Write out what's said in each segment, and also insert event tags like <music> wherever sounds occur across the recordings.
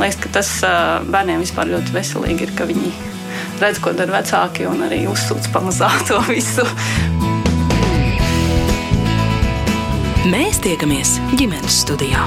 Man liekas, ka tas bērniem vispār ļoti veselīgi ir, ka viņi redz, ko dara vecāki un arī uzsūc pamazām to visu. Mēs tiekamies ģimenes studijā.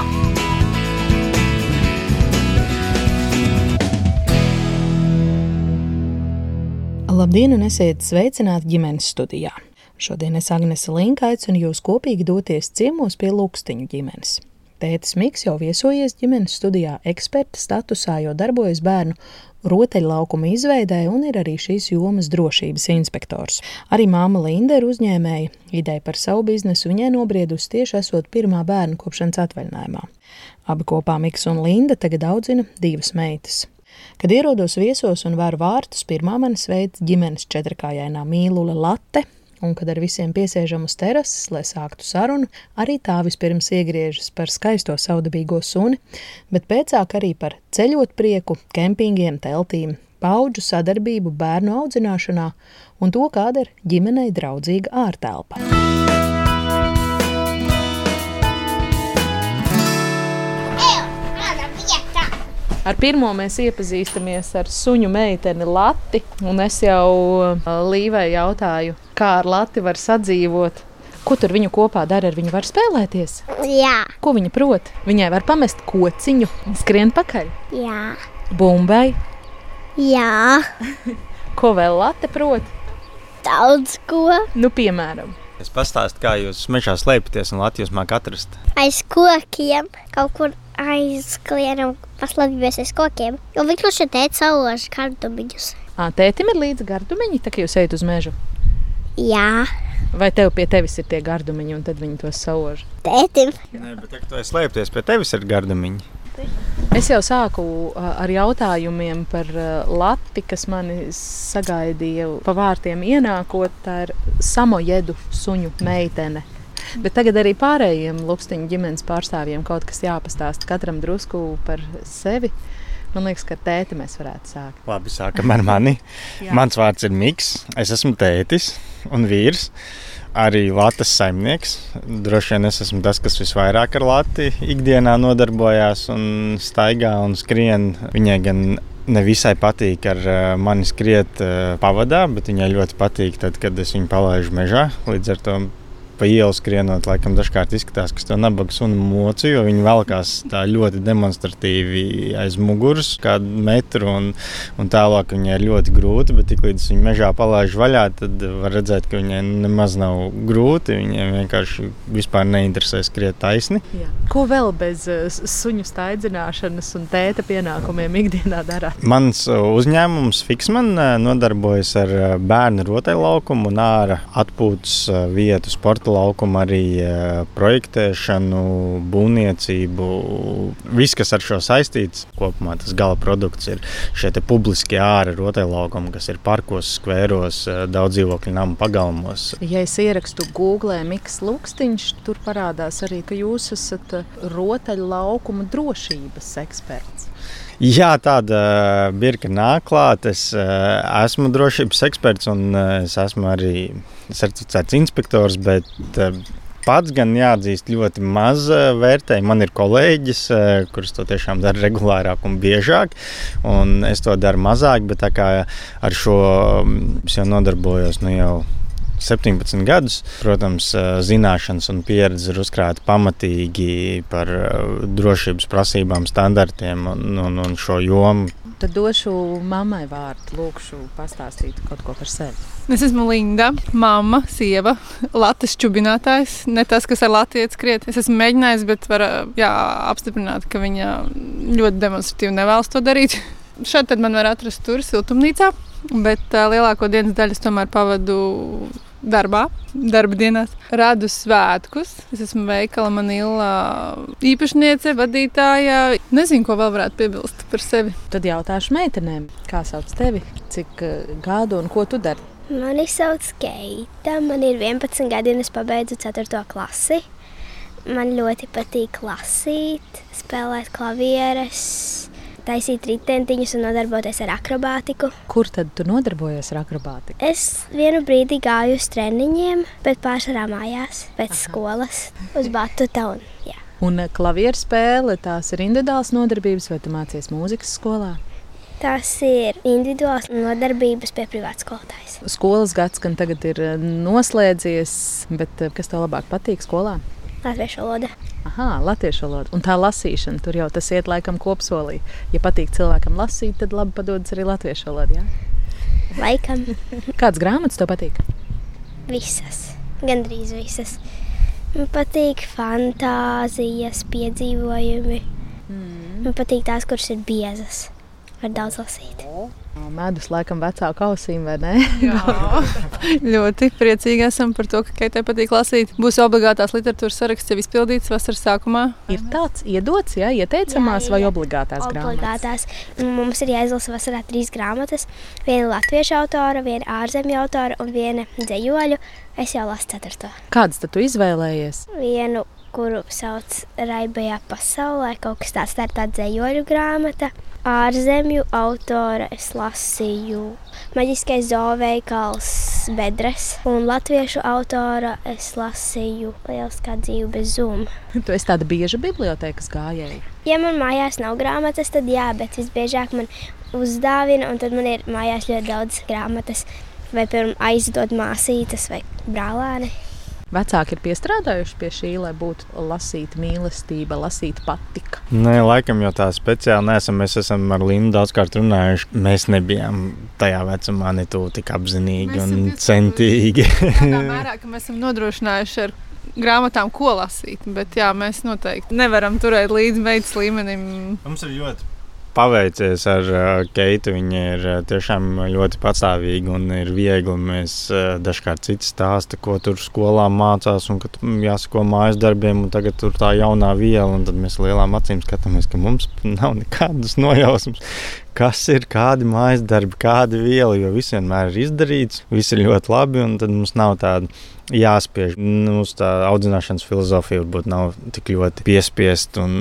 Labdien, un esiet sveicināti ģimenes studijā. Šodien es Agnese Linka aicinu jūs kopīgi doties ciemos pie Lukstiņu ģimenes. Tētis Miks jau viesojies ģimenes studijā eksperta statusā, jo darbojas bērnu rotaļlaukuma izveidē un ir arī šīs jomas drošības inspektors. Arī māma Linda ir uzņēmēja. Ideja par savu biznesu viņai nobriedusi tieši esot pirmā bērnu kopšanas atvaļinājumā. Abi kopā Miks un Linda tagad audzina divas meitas. Kad ierodos viesos un varu vārtus, pirmā manis veids ģimenes četrkājainā mīlule late, un kad ar visiem piesēžam uz terases, lai sāktu sarunu, arī tā vispirms iegriežas par skaisto saudabīgo suni, bet pēcāk arī par ceļot prieku, kempingiem, teltīm, paudžu sadarbību bērnu audzināšanā un to, kāda ir ģimenei draudzīga ārtelpa. Ar pirmo mēs iepazīstamies ar suņu meiteni Lati. Es jau uh, Līvai jautāju, kā ar Lati var sadzīvot. Ko tur viņu kopā dara? Ar viņu var spēlēties? Jā. Ko viņa prot? Viņai var pamest kociņu, skrien pakaļ. Jā. Bumbai. Jā. <laughs> ko vēl Late prot? Daudz ko. Nu, piemēram. Es pastāstīju, kā jūs mežā slēpjaties un Latvijas mākslinieks atrast. Aiz kokiem kaut kur aizklienam paslēpjamies aiz kokiem. Jo vienkārši teica saules gardumiņus. Ā, tētim ir līdzi gardumiņi, tā kā jūs ejat uz mežu. Jā. Vai tev pie tevis ir tie gardumiņi, un tad viņi tos sauž? Tētim. Nē, bet tā, tu esi slēpties, pie tevis ir gardumiņi. Es jau sāku ar jautājumiem par lati, kas mani sagaidīja pa vārtiem ienākot. Tā ir samojedu suņu meitene. Bet tagad arī pārējiem Lukstiņu ģimenes pārstāvjiem kaut kas jāpastāsta katram drusku par sevi. Man liekas, ka tēti mēs varētu sākt. Labi, sākam ar mani. Mans vārds ir Miks. Es esmu tētis un vīrs. Arī Latvijas saimnieks. Droši vien es esmu tas, kas visvairāk ar Latviju ikdienā nodarbojās un staigā un skrien. Viņai gan nevisai patīk ar uh, mani skriet uh, pavadā, bet viņai ļoti patīk tad, kad es viņu palaidu mežā. Līdz ar to pa ielu skrienot, laikam dažkārt izskatās, ka to nabaga sunu mocu, jo viņi velkās tā ļoti demonstratīvi aiz muguras, kādu metru, un, un tālāk viņai ir ļoti grūti, bet tiklīdz viņi mežā palaiž vaļā, tad var redzēt, ka viņai nemaz nav grūti, viņiem vienkārši vispār neinteresē skriet taisni. Jā. Ko vēl bez uh, suņu staidzināšanas un tēta pienākumiem ikdienā dara? Mans uh, uzņēmums Fiksman uh, nodarbojas ar bērnu rotaļlaukumu un ārā atpūtas vietu sporta sporta laukumu, arī e, projektēšanu, būvniecību. Viss, kas ar šo saistīts, kopumā tas gala produkts ir šie publiskie ārā rotaļlaukumi, kas ir parkos, skvēros, e, daudz dzīvokļu namu pagalmos. Ja es ierakstu Google Mikls Lukstiņš, tur parādās arī, ka jūs esat rotaļlaukumu drošības eksperts. Jā, tāda birka nāk klāt. Es esmu drošības eksperts un es esmu arī certificēts inspektors, bet pats gan jāatzīst ļoti maz vērtēju. Man ir kolēģis, kurš to tiešām dara regulārāk un biežāk, un es to daru mazāk, bet ar šo es jau nodarbojos nu jau 17 gadus. Protams, zināšanas un pieredze ir uzkrāta pamatīgi par drošības prasībām, standartiem un, un, un šo jomu. Tad došu mammai vārdu, lūkšu pastāstīt kaut ko par sevi. Es esmu Linda, mamma, sieva, Latvijas čubinātājs. Ne tas, kas ar Latviju skriet. Es esmu mēģinājis, bet var jā, apstiprināt, ka viņa ļoti demonstratīvi nevēlas to darīt. Šeit man var atrast tur siltumnīcā, bet uh, lielāko dienas daļu es tomēr pavadu darbā, darba dienās. Radu svētkus. Es esmu veikala manīlā īpašniece, vadītāja. Nezinu, ko vēl varētu piebilst par sevi. Tad jautāšu meitenēm, kā sauc tevi, cik gadu un ko tu dari? Mani sauc Keita, man ir 11 gadi un es pabeidzu 4. klasi. Man ļoti patīk lasīt, spēlēt klavieres taisīt ritentiņus un nodarboties ar akrobātiku. Kur tad tu nodarbojies ar akrobātiku? Es vienu brīdi gāju uz treniņiem, bet pārsvarā mājās, pēc Aha. skolas, uz Batuta un jā. Un klavieru spēle, tās ir individuāls nodarbības, vai tu mācies mūzikas skolā? Tas ir individuāls nodarbības pie privātas skolotājas. Skolas gads gan tagad ir noslēdzies, bet kas tev labāk patīk skolā? Latviešu valoda. Aha, latviešu valoda. Un tā lasīšana, tur jau tas iet laikam kopsolī. Ja patīk cilvēkam lasīt, tad labi padodas arī latviešu valodā. Laikam. <laughs> Kādas grāmatas tev patīk? Visas, gandrīz visas. Man patīk fantāzijas, piedzīvojumi. Mm. Man patīk tās, kuras ir biezas. Var daudz lasīt. Medus laikam vecāku ausīm, vai ne? Jā, <laughs> ļoti priecīgi esam par to, ka Keitai patīk lasīt. Būs obligātās literatūras saraksts jau izpildīts vasaras sākumā. Ir tāds iedots, jā, ieteicamās jā, jā. vai obligātās, obligātās grāmatas? Mums ir jāizlasa vasarā trīs grāmatas. Viena latviešu autora, viena ārzemju autora un viena dzējoļu. Es jau lasu ceturto. Kādas tad tu izvēlējies? Vienu kuru sauc Raibajā pasaulē. Kaut kas tāds tā tā dzējoļu grāmata. Ārzemju autora es lasīju Maģiskais zooveikals bedres, un latviešu autora es lasīju Liels kā dzīve bez zuma. Tu esi tāda bieža bibliotekas gājēja. Ja man mājās nav grāmatas, tad jā, bet visbiežāk man uzdāvina, un tad man ir mājās ļoti daudz grāmatas. Vai, piemēram, aizdod māsītes vai brālēni. Vecāki ir piestrādājuši pie šī, lai būtu lasīta mīlestība, lasīta patika. Nē, laikam jau tā speciāli neesam. Mēs esam ar Lindu daudzkārt runājuši. Mēs nebijām tajā vecumā ne tuvu tik apzinīgi mēs un centīgi. Tādā mērā, ka mēs esam nodrošinājuši ar grāmatām, ko lasīt. Bet jā, mēs noteikti nevaram turēt līdzi meitas līmenim. Mums ir ļoti paveicies ar uh, Keitu. Viņa ir uh, tiešām ļoti patstāvīga un ir viegli. Mēs uh, dažkārt citi stāsta, ko tur skolā mācās un ka jāsako mājas darbiem, un tagad tur tā jaunā viela, tad mēs lielām acīm skatāmies, ka mums nav nekādas nojausmas. Kas ir kādi mājas darbi, kāda viela, jo viss vienmēr ir izdarīts, viss ir ļoti labi, un tad mums nav tāda jāspiež. Mūsu tā audzināšanas filozofija varbūt nav tik ļoti piespiest un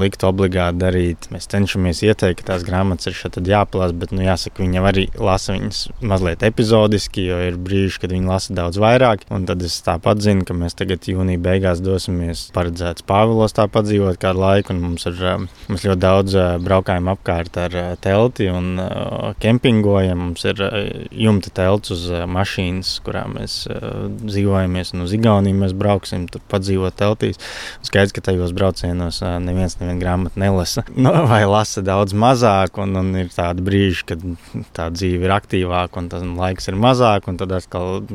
likt obligāti darīt. Mēs cenšamies ieteikt, ka tās grāmatas ir šeit jāpalasa, bet nu, jāsaka, viņi arī lasa viņas mazliet epizodiski, jo ir brīži, kad viņi lasa daudz vairāk. Un tad es tāpat zinu, ka mēs tagad jūnija beigās dosimies paredzēts Pāvilos tāpat dzīvot kādu laiku, un mums ir um, mums ļoti daudz uh, braukājumu apkārt ar uh, telti un uh, kempingojam. Mums ir jumta telts uz mašīnas, kurā mēs dzīvojam dzīvojamies, un uz Igauniju mēs brauksim, tur padzīvot teltīs. Skaidrs, ka tajos braucienos neviens nevienu grāmatu nelasa. <laughs> Nu, vai lasa daudz mazāk, un, un ir tādi brīži, kad tā dzīve ir aktīvāka, un tas laiks ir mazāk, un tad atkal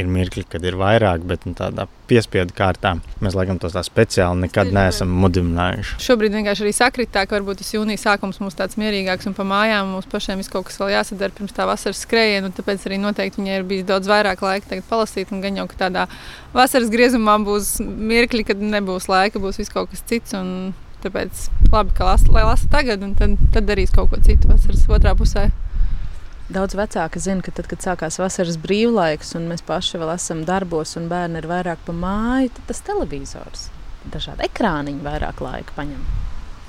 ir mirkļi, kad ir vairāk, bet nu, tādā piespiedu kārtā mēs laikam tos tā speciāli nekad neesam mudinājuši. Šobrīd vienkārši arī sakritā, ka varbūt tas jūnijas sākums mums tāds mierīgāks un pa mājām mums pašiem ir kaut kas vēl jāsadara pirms tā vasaras skrējiena, un tāpēc arī noteikti viņai ir bijis daudz vairāk laika tagad palasīt, un gan jau, ka tādā vasaras griezumā būs mirkļi, kad nebūs laika, būs viss kaut kas cits. Tāpēc labi, ka lasa, lai lasa tagad, un tad, tad darīs kaut ko citu vasaras otrā pusē. Daudz vecāki zina, ka tad, kad sākās vasaras brīvlaiks, un mēs paši vēl esam darbos, un bērni ir vairāk pa māju, tad tas televizors, dažādi ekrāniņi vairāk laika paņem.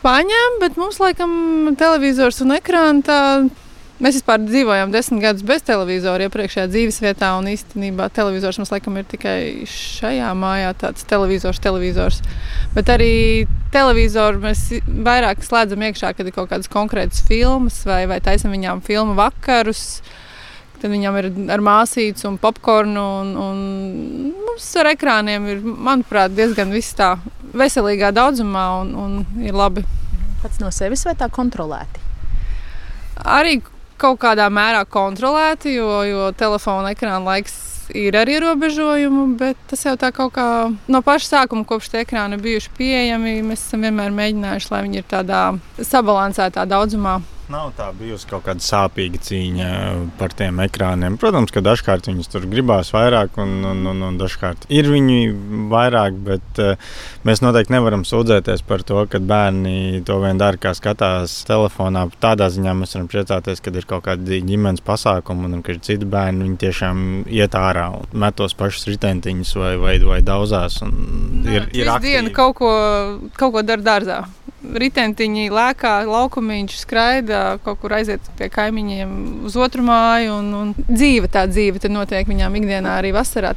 Paņem, bet mums laikam televizors un ekrāns tā Mēs vispār dzīvojām desmit gadus bez televizora iepriekšējā dzīves vietā, un īstenībā televizors mums laikam ir tikai šajā mājā tāds televizors, televizors. Bet arī televizoru mēs vairāk slēdzam iekšā, kad ir kaut kādas konkrētas filmas vai, vai taisam viņām filmu vakarus. Tad viņam ir ar māsīcu un popkornu. Un, un mums ar ekrāniem ir, manuprāt, diezgan viss tā veselīgā daudzumā un, un ir labi. Pats no sevis vai tā kontrolēti? Arī kaut kādā mērā kontrolēti, jo, jo telefona ekrāna laiks ir ar ierobežojumu, bet tas jau tā kaut kā no paša sākuma, kopš tie ekrāni bijuši pieejami, mēs esam vienmēr mēģinājuši, lai viņi ir tādā sabalansētā daudzumā. Nav tā bijusi kaut kāda sāpīga cīņa par tiem ekrāniem. Protams, ka dažkārt viņus tur gribās vairāk, un, un, un, un dažkārt ir viņi vairāk, bet uh, mēs noteikti nevaram sūdzēties par to, ka bērni to vien dara, kā skatās telefonā. Tādā ziņā mēs varam priecāties, kad ir kaut kādi ģimenes pasākumi, un ka ir citi bērni, viņi tiešām iet ārā un met tos pašus ritentiņus vai, vai, vai dauzās. Ir, ir diena kaut ko, kaut ko dara dārzā ritentiņi lēkā, laukumiņš skraida, kaut kur aiziet pie kaimiņiem uz otru māju. Un, un dzīve tā dzīve notiek viņām ikdienā arī vasarā.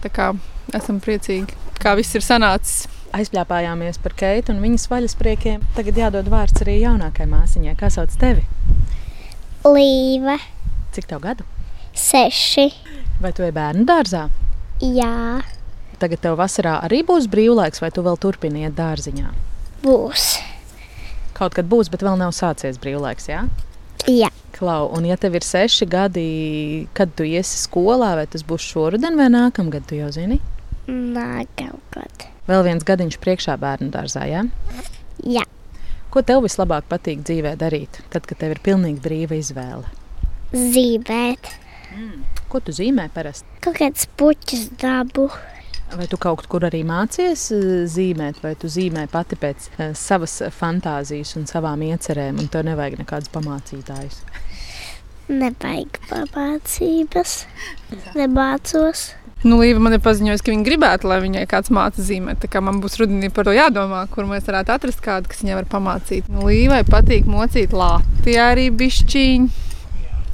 Esam priecīgi, kā viss ir sanācis. Aizpļāpājāmies par Keitu un viņas vaļaspriekiem. Tagad jādod vārds arī jaunākajai māsiņai. Kā sauc tevi? Līva, Cik tev gadu? seši. Vai tu ej bērnu dārzā? Jā, Tagad tev vasarā arī būs brīvlaiks, vai tu vēl turpini iet dārziņā? būs. Kaut kad būs, bet vēl nav sācies brīvlaiks, jā? Jā, Klau, un ja tev ir seši gadi, kad tu iesi skolā, vai tas būs šoruden vai nākamgad, tu jau zini? nākamgad. Vēl viens gadiņš priekšā bērnu dārzā, jā? Jā, Ko tev vislabāk patīk dzīvē darīt, tad, kad tev ir pilnīgi brīva izvēle? zīmēt. Ko tu zīmē parasti? Kaut kāds puķis dabu. Vai tu kaut kur arī mācies eh, zīmēt, vai tu zīmē pati pēc eh, savas fantāzijas un savām iecerēm, un tev nevajag nekādus pamācītājus? Nevajag pamācības. Nemācos. Nu, Līva man ir paziņojusi, ka viņa gribētu, lai viņai kāds māca zīmēt. Tā kā man būs rudenī par to jādomā, kur mēs varētu atrast kādu, kas viņai var pamācīt. Nu, Līvai patīk mocīt Latvijā arī bišķiņu.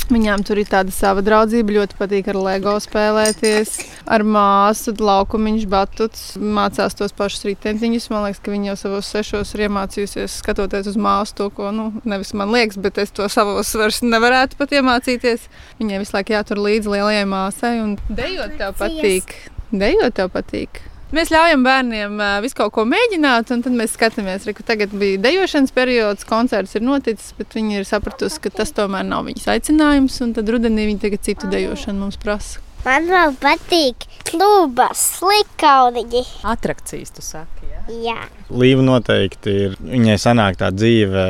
Viņām tur ir tāda sava draudzība, ļoti patīk ar LEGO spēlēties, ar māsu, laukumiņš, batuts, mācās tos pašus ritentiņus. Man liekas, ka viņi jau savos sešos ir iemācījusies, skatoties uz māsu to, ko, nu, nevis man liekas, bet es to savos vairs nevarētu pat iemācīties. Viņai visu laiku jātur līdzi lielajai māsai, un dejot tev patīk. Dejot tev patīk. Mēs ļaujam bērniem visu kaut ko mēģināt, un tad mēs skatāmies, ka tagad bija dejošanas periods, koncerts ir noticis, bet viņi ir sapratusi, ka tas tomēr nav viņas aicinājums, un tad rudenī viņi tagad citu dejošanu mums prasa. Man vēl patīk klubas, slikaudiņi. Atrakcijas, tu saki, jā? Līva noteikti ir. Viņai sanāk tā dzīve,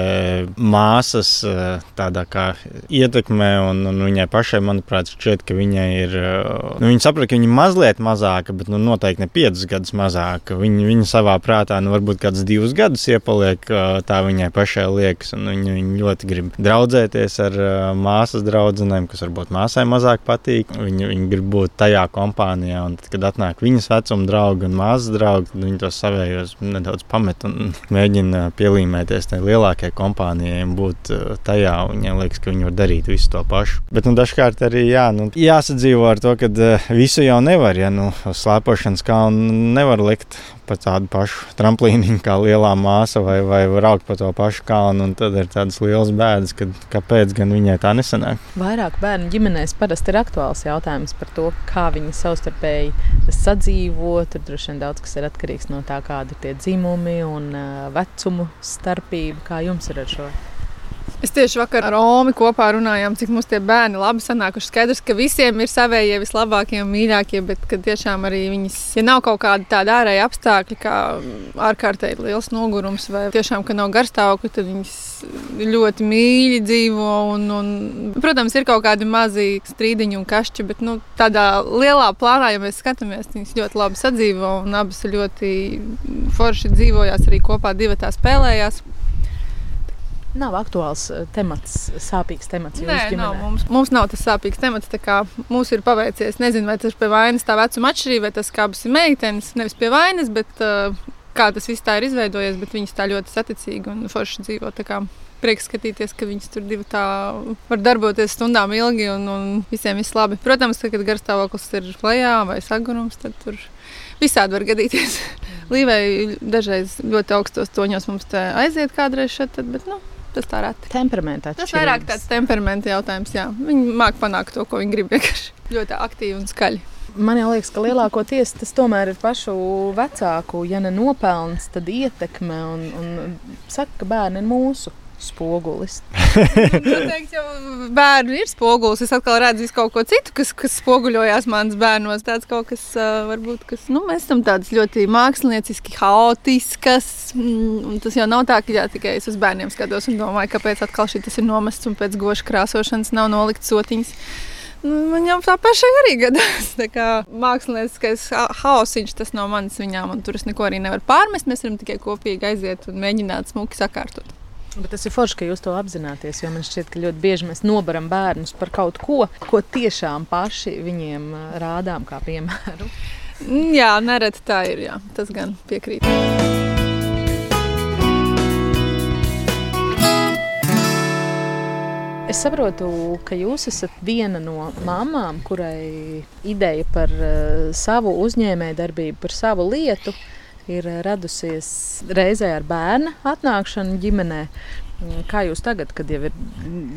māsas eh, tādā kā ietekmē, un, un viņai pašai, manuprāt, šķiet, ka viņai ir. eh, Nu, viņa saprot, ka viņa ir mazliet mazāka, bet nu, noteikti ne piecus gadus mazāka. Viņa, viņa savā prātā, nu, varbūt kādus divus gadus iepaliek, eh, tā viņai pašai liekas. un Viņa, viņa ļoti grib draudzēties ar māsas draugiem, kas varbūt māsai mazāk patīk. Viņa, viņa grib būt tajā kompānijā, un tad, kad atnāk viņas vecuma draugi un māsas draugi, viņi to savējos nedaudz pamet un <laughs> mēģina pielīmēties tai lielākajai kompānijai un būt uh, tajā. Viņiem liekas, ka viņi var darīt visu to pašu. Bet nu, dažkārt arī jā, nu, jāsadzīvo ar to, ka uh, visu jau nevar. Ja nu, slēpošanas kalnu nevar likt pa tādu pašu tramplīnu kā lielā māsa vai, vai raukt pa to pašu kalnu. Tad ir tādas lielas bēdas, kad kāpēc gan viņai tā nesanāk. Vairāk bērnu ģimenēs parasti ir aktuāls jautājums par to, kā viņi savstarpēji sadzīvo. Tur droši vien daudz kas ir atkarīgs no tā, kādi ir tie dzimumi un uh, vecumu starpība. Kā jums ir ar šo? Es tieši vakar ar Romu kopā runājām, cik mums tie bērni labi sanākuši. Skaidrs, ka visiem ir savējie vislabākie un mīļākie, bet ka tiešām arī viņas, ja nav kaut kāda tāda ārēja apstākļa, kā ārkārtīgi liels nogurums vai tiešām, ka nav garstāvokļa, tad viņas ļoti mīļi dzīvo. Un, un, protams, ir kaut kādi mazi strīdiņi un kašķi, bet nu, tādā lielā plānā, ja mēs skatāmies, viņas ļoti labi sadzīvo un abas ļoti forši dzīvojās arī kopā, divi tā spēlējās. Nav aktuāls eh, temats, sāpīgs temats Nē, nav, mums, mums nav tas sāpīgs temats. Mums ir paveicies. Nezinu, vai tas ir pie vainas tā vecuma atšķirība, vai tas kā abas ir meitenes. Nevis pie vainas, bet uh, kā tas viss tā ir izveidojies. Bet viņas tā ļoti saticīgi un forši dzīvo. Prieks skatīties, ka viņas tur divi tā var darboties stundām ilgi un, un visiem viss labi. Protams, ka, kad garstāvoklis ir lejā vai sagurums, tad tur visādi var gadīties. <laughs> Līvei dažreiz ļoti augstos toņos mums aiziet kādreiz šeit, tad, bet nu, tas tā reti. Temperamenta Tas vairāk atšķirības. tāds temperamenta jautājums. Jā. Viņi māca panākt to, ko viņi grib. Vienkārši ļoti aktīvi un skaļi. Man liekas, ka lielākoties tas tomēr ir pašu vecāku, ja ne nopelns, tad ietekme. Un, un saka, ka bērni ir mūsu spogulis. <laughs> Teikt, jau bērnu ir spogulis. Es atkal redzu kaut ko citu, kas, kas spoguļojās manas bērnos. Tāds kaut kas, varbūt, kas, nu, mēs esam tādas ļoti mākslinieciski haotiskas. Mm, un tas jau nav tā, ka jā, tikai es uz bērniem skatos un domāju, kāpēc atkal šī tas ir nomests un pēc goša krāsošanas nav nolikts sotiņas. Nu, Man jau tā pašai arī gadās. Mākslinieckais ha- haosiņš tas nav mans viņām, un tur es neko arī nevaru pārmest. Mēs varam tikai kopīgi aiziet un mēģināt smuki sakārtot. Bet tas ir forši, ka jūs to apzināties. Jo man šķiet, ka ļoti bieži mēs nobaram bērnus par kaut ko, ko tiešām paši viņiem rādām kā piemēru. Mm, Jā, nereti tā ir. Jā. Tas gan piekrīt. Es saprotu, ka jūs esat viena no mamām, kurai ideja par savu uzņēmējdarbību, par savu lietu ir radusies reizē ar bērnu atnākšanu ģimenē. Kā jūs tagad, kad jau ir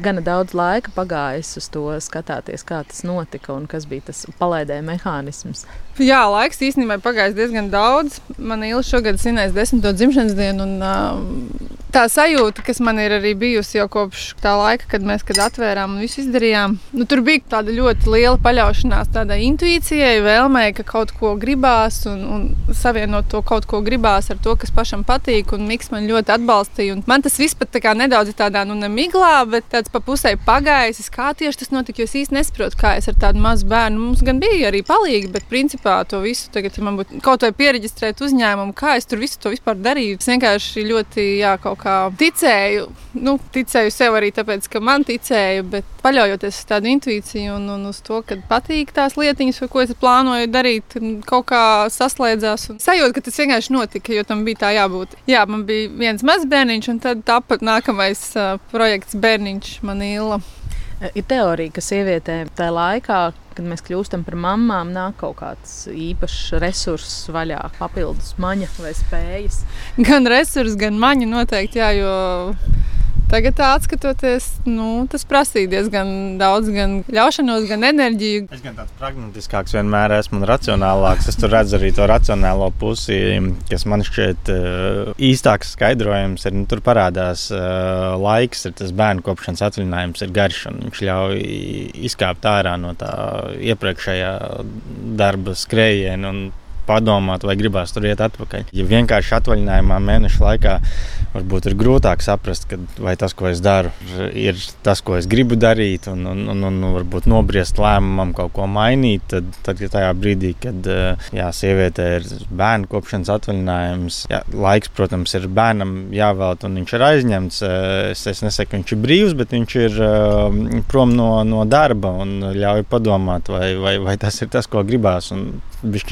gana daudz laika pagājis uz to, skatāties, kā tas notika un kas bija tas palaidēja mehānisms? Jā, laiks īstenībā ir pagājis diezgan daudz. Man īstenībā šogad svinēs desmito dzimšanas dienu. Un, tā sajūta, kas man ir arī bijusi jau kopš tā laika, kad mēs kad atvērām un visu izdarījām, nu, tur bija tāda ļoti liela paļaušanās tādai intuīcijai, vēlmei, ka kaut ko gribās un, un savienot to kaut ko gribās ar to, kas pašam patīk. Un Miks man ļoti atbalstīja. Man tas viss pat tā nedaudz tādā nu, nemiglā, bet tāds pa pusē pagājis. Kā tieši tas notika, jo es īsti nesaprotu, kā es ar tādu mazu bērnu. Mums gan bija arī palīgi, bet principā to visu tagad, ja man būtu kaut vai pieregistrēt uzņēmumu, kā es tur visu to vispār darīju. Es vienkārši ļoti, jā, kaut kā ticēju. Nu, ticēju sev arī tāpēc, ka man ticēja, bet paļaujoties uz tādu intuīciju un, un uz to, ka patīk tās lietiņas, ko es plānoju darīt, kaut kā saslēdzās. Sajūta, ka tas vienkārši notika, jo tam bija tā jābūt. Jā, man bija viens mazs bērniņš, un tad tāpat nākamais uh, projekts bērniņš Manīla. Ir teorija, ka sievietēm tajā laikā, kad mēs kļūstam par mamām, nāk kaut kāds īpašs resurss vaļā, papildus maņa vai spējas. Gan resurss, gan maņa noteikti, jā, jo Tagad, skatoties, nu, tas prasīja diezgan daudz, gan ļaušanos, gan enerģiju. Es gan tāds pragmatiskāks vienmēr esmu racionālāks. Es tur redzu arī to racionālo pusi, kas man šķiet uh, īstāks skaidrojums. Ir, nu, tur parādās uh, laiks, ir tas bērnu kopšanas atvaļinājums, ir garš un viņš ļauj izkāpt ārā no tā iepriekšējā darba skrējiena padomāt, vai gribās tur iet atpakaļ. Ja vienkārši atvaļinājumā mēneša laikā varbūt ir grūtāk saprast, ka, vai tas, ko es daru, ir tas, ko es gribu darīt, un, un, un, un varbūt nobriest lēmumam kaut ko mainīt. Tad, tad ja tajā brīdī, kad jā, sieviete ir bērnu kopšanas atvaļinājums, jā, laiks, protams, ir bērnam jāvēlta, un viņš ir aizņemts. Es, es nesaku, ka viņš ir brīvs, bet viņš ir uh, prom no, no darba un ļauj padomāt, vai, vai, vai tas ir tas, ko gribās. Un Viņš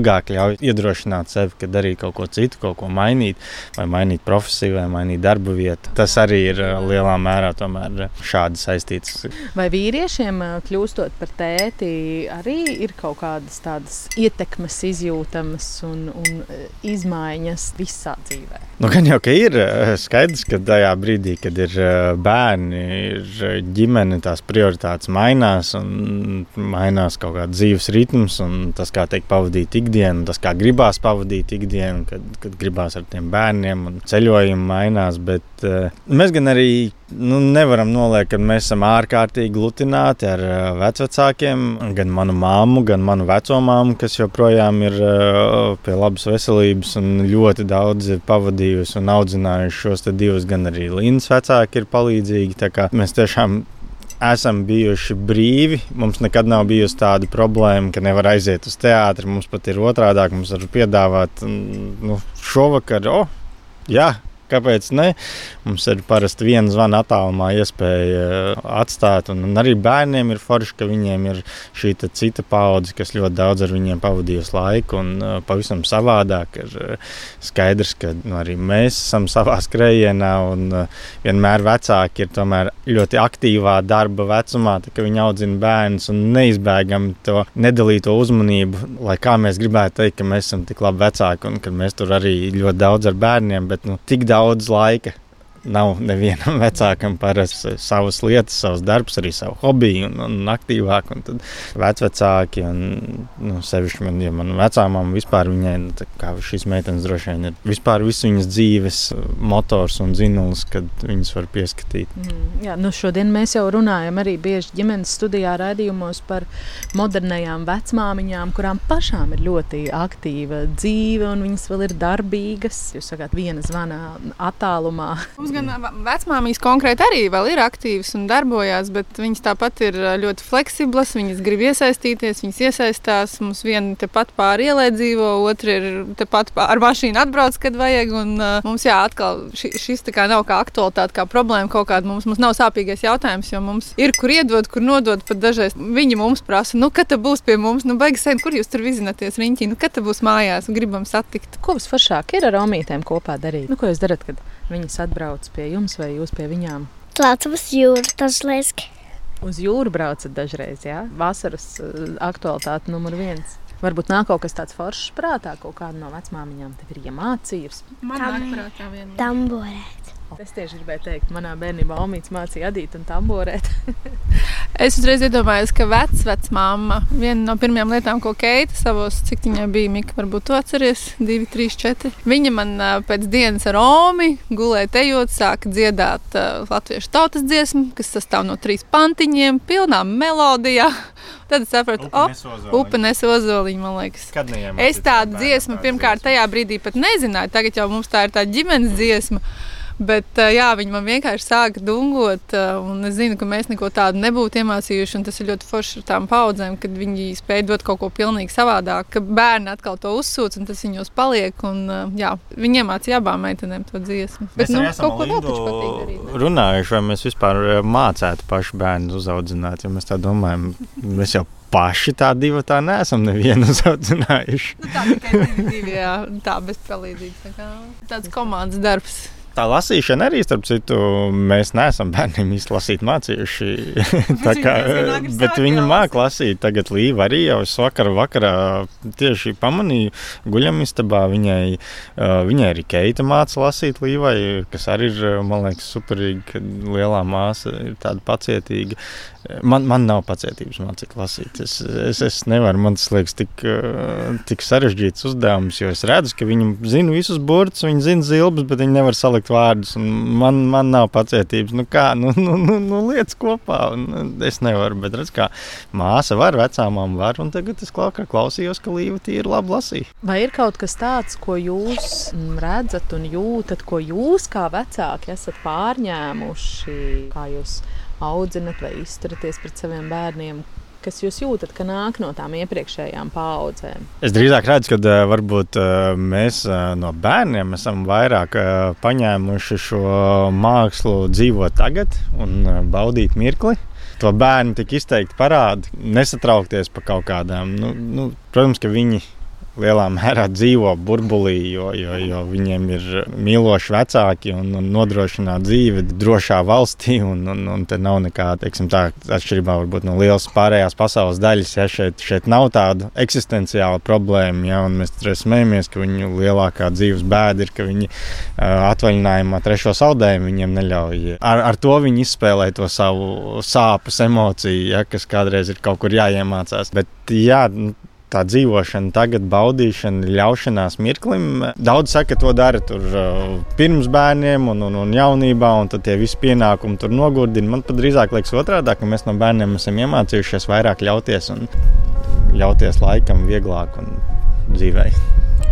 ilgāk ļauj iedrošināt sevi, ka darīt kaut ko citu, kaut ko mainīt, vai mainīt profesiju, vai mainīt darba vietu. Tas arī ir uh, lielā mērā šādi saistīts. Vai vīriešiem uh, kļūstot par tēti, arī ir kaut kādas tādas ietekmes izjūtamas un, un izmaiņas visā dzīvē? Nu, gan jau ka ir skaidrs, ka tajā brīdī, kad ir bērni, ir ģimene, tās prioritātes mainās un mainās kaut kāds dzīves ritms un tas, kā teikt, pavadīt ikdienu, tas, kā gribās pavadīt ikdienu, kad, kad gribās ar tiem bērniem un ceļojumi mainās. Bet mēs gan arī nu, nevaram noliekt, ka mēs esam ārkārtīgi glutināti ar uh, vecākiem, gan manu māmu, gan manu vecumāmu, kas joprojām ir uh, pie labas veselības un ļoti daudz ir pavadījusi un audzinājuši šos divus, gan arī Līnas vecāki ir palīdzīgi. Mēs tiešām esam bijuši brīvi. Mums nekad nav bijusi tāda problēma, ka nevar aiziet uz teātri. Mums pat ir otrādi, mums var piedāvāt nu, šovakar, oh, jā, Kāpēc ne? Mums ir parasti viena zvana attālumā iespēja uh, atstāt. Un, un arī bērniem ir forši, ka viņiem ir šī cita paudze, kas ļoti daudz ar viņiem pavadījusi laiku un uh, pavisam savādāk. Ir uh, skaidrs, ka nu, arī mēs esam savā skrējienā un vienmēr vecāki ir ļoti aktīvā darba vecumā, kad viņi audzina bērnus un neizbēgam to nedalīto uzmanību, lai kā mēs gribētu teikt, ka mēs esam tik labi vecāki un ka mēs tur arī ļoti daudz ar bērniem, bet nu, tik daudz daudz laika nav nevienam <laughs> vecākam parasti savas lietas, savs darbs, arī savu hobiju un, un aktīvāk. Un tad vecvecāki, un nu, sevišķi man, ja man vecāmām vispār viņai, nu, kā šīs meitenes droši vien ir vispār visu viņas dzīves motors un zinulis, kad viņas var pieskatīt. Mm, jā, nu šodien mēs jau runājam arī bieži ģimenes studijā raidījumos par modernajām vecmāmiņām, kurām pašām ir ļoti aktīva dzīve un viņas vēl ir darbīgas. Jūs sakāt, viena zvana attālumā. Mums Mums gan vecmāmiņas konkrēti arī ir aktīvas un darbojas, bet viņas tāpat ir ļoti fleksiblas. Viņas grib iesaistīties, viņas iesaistās. Mums viena tepat pāri ielai dzīvo, otra ir tepat ar mašīnu atbrauc, kad vajag. Un, uh, mums jā, atkal ši, šis kā nav kā aktualitāte, kā problēma kaut kāda. Mums, mums nav sāpīgais jautājums, jo mums ir kur iedot, kur nodot. Pat dažreiz viņi mums prasa, nu, kad būs pie mums, nu, beigas sen, kur jūs tur vizināties riņķī, nu, kad būs mājās un gribam satikt. Ko visforšāk ir ar omītēm kopā darīt? Nu, ko jūs darat, kad viņas atbrauc pie jums vai jūs pie viņām? Jūru, tas liekas. Uz jūru braucat dažreiz, jā? Vasaras uh, aktualitāte numur viens. Varbūt nāk kaut kas tāds foršs prātā, kaut kāda no vecmāmiņām tev ir iemācījusi. Man Tam- nāk prātā viena. Tamborēt. Es tieši gribēju teikt, manā bērnībā Omīts mācīja adīt un tamborēt. <laughs> Es uzreiz iedomājos, ka vecmāma viena no pirmajām lietām, ko Keita savos, cik viņai bija, Mika, varbūt to atceries, 2, 3, 4. Viņa man pēc dienas ar Omi gulēja tejot, sāka dziedāt uh, latviešu tautas dziesmu, kas sastāv no trīs pantiņiem, pilnā melodijā. <laughs> Tad es sapratu, o, upe nes ozoliņu, man liekas. Kad Es tādu dziesmu pirmkārt tajā brīdī pat nezināju. Tagad jau mums tā ir tā ģimenes dziesma. Bet uh, jā, viņi man vienkārši sāka dungot. Uh, un es zinu, ka mēs neko tādu nebūtu iemācījuši. un Tas ir ļoti forši ar tām paudzēm, kad viņi spēj dot kaut ko pilnīgi savādāk. Ka bērni atkal to uzsūc un tas viņos paliek. Un, uh, jā, viņi iemācīja abām meitenēm to dziesmu. Bet nu, kaut ko taču patīk runājuši, vai mēs vispār eh, mācētu pašu bērnu uzaudzināt. Jo mēs tā domājam, mēs jau paši tā divi tā neesam nevienu <laughs> uzaudzinājuši. Nu, tā tikai divi, divi, jā, tā bez palīdzības. Tā kā tāds komandas darbs. Tā lasīšana arī, starp citu, mēs neesam bērniem īsti lasīt mācījuši. <laughs> Kā, bet viņi māca lasīt. Tagad Līva arī jau es vakar, vakarā tieši pamanīju, guļamistabā viņai, viņai arī Keita māca lasīt Līvai, kas arī ir, man liekas, superīgi, ka lielā māsa ir tāda pacietīga. Man, man nav pacietības mācīt lasīt. Es, es, es nevaru, man tas liekas tik, tik sarežģīts uzdevums, jo es redzu, ka viņi zina visus burtus, viņi zina zilbus, bet viņi nevar salikt vārdus. un Man, man nav pacietības. Nu kā, nu, nu, nu, nu lietas kopā. Un, un es nevaru, bet redz, kā māsa var, vecāmām var. Un tagad es klā- klausījos, ka Līva tīri labi lasīja. Vai ir kaut kas tāds, ko jūs redzat un jūtat, ko jūs kā vecāki esat pārņēmuši, kā jūs audzinat vai izturaties pret saviem bērniem? Kas jūs jūtat, ka nāk no tām iepriekšējām paudzēm? Es drīzāk redzu, ka uh, varbūt uh, mēs uh, no bērniem esam vairāk paņēmuši šo mākslu dzīvot tagad un baudīt mirkli. To bērni tik izteikti parāda, nesatraukties par kaut kādām. Nu, nu, protams, ka viņi lielā mērā dzīvo burbulī, jo, jo, jo viņiem ir mīloši vecāki un, un nodrošināt dzīvi drošā valstī. Un, un, un te nav nekāda tā, atšķirībā no lielas pārējās pasaules daļas. Ja, šeit, šeit nav tāda eksistenciāla problēma, ja, un mēs smējamies, ka viņu lielākā dzīves bēda ir, ka viņi atvaļinājumā trešo saldējumu viņiem neļauj. Ar, ar to viņi izspēlē to savu sāpes emociju, ja, kas kādreiz ir kaut kur jāiemācās. Bet, jā, tā dzīvošana, tagad baudīšana, ļaušanās mirklim. Daudz saka, ka to dara tur, uh, pirms bērniem un, un, un jaunībā, un tad tie visi pienākumi tur nogurdina. Man pat drīzāk liekas otrādi, ka mēs no bērniem esam iemācījušies vairāk ļauties un ļauties laikam vieglāk un dzīvei.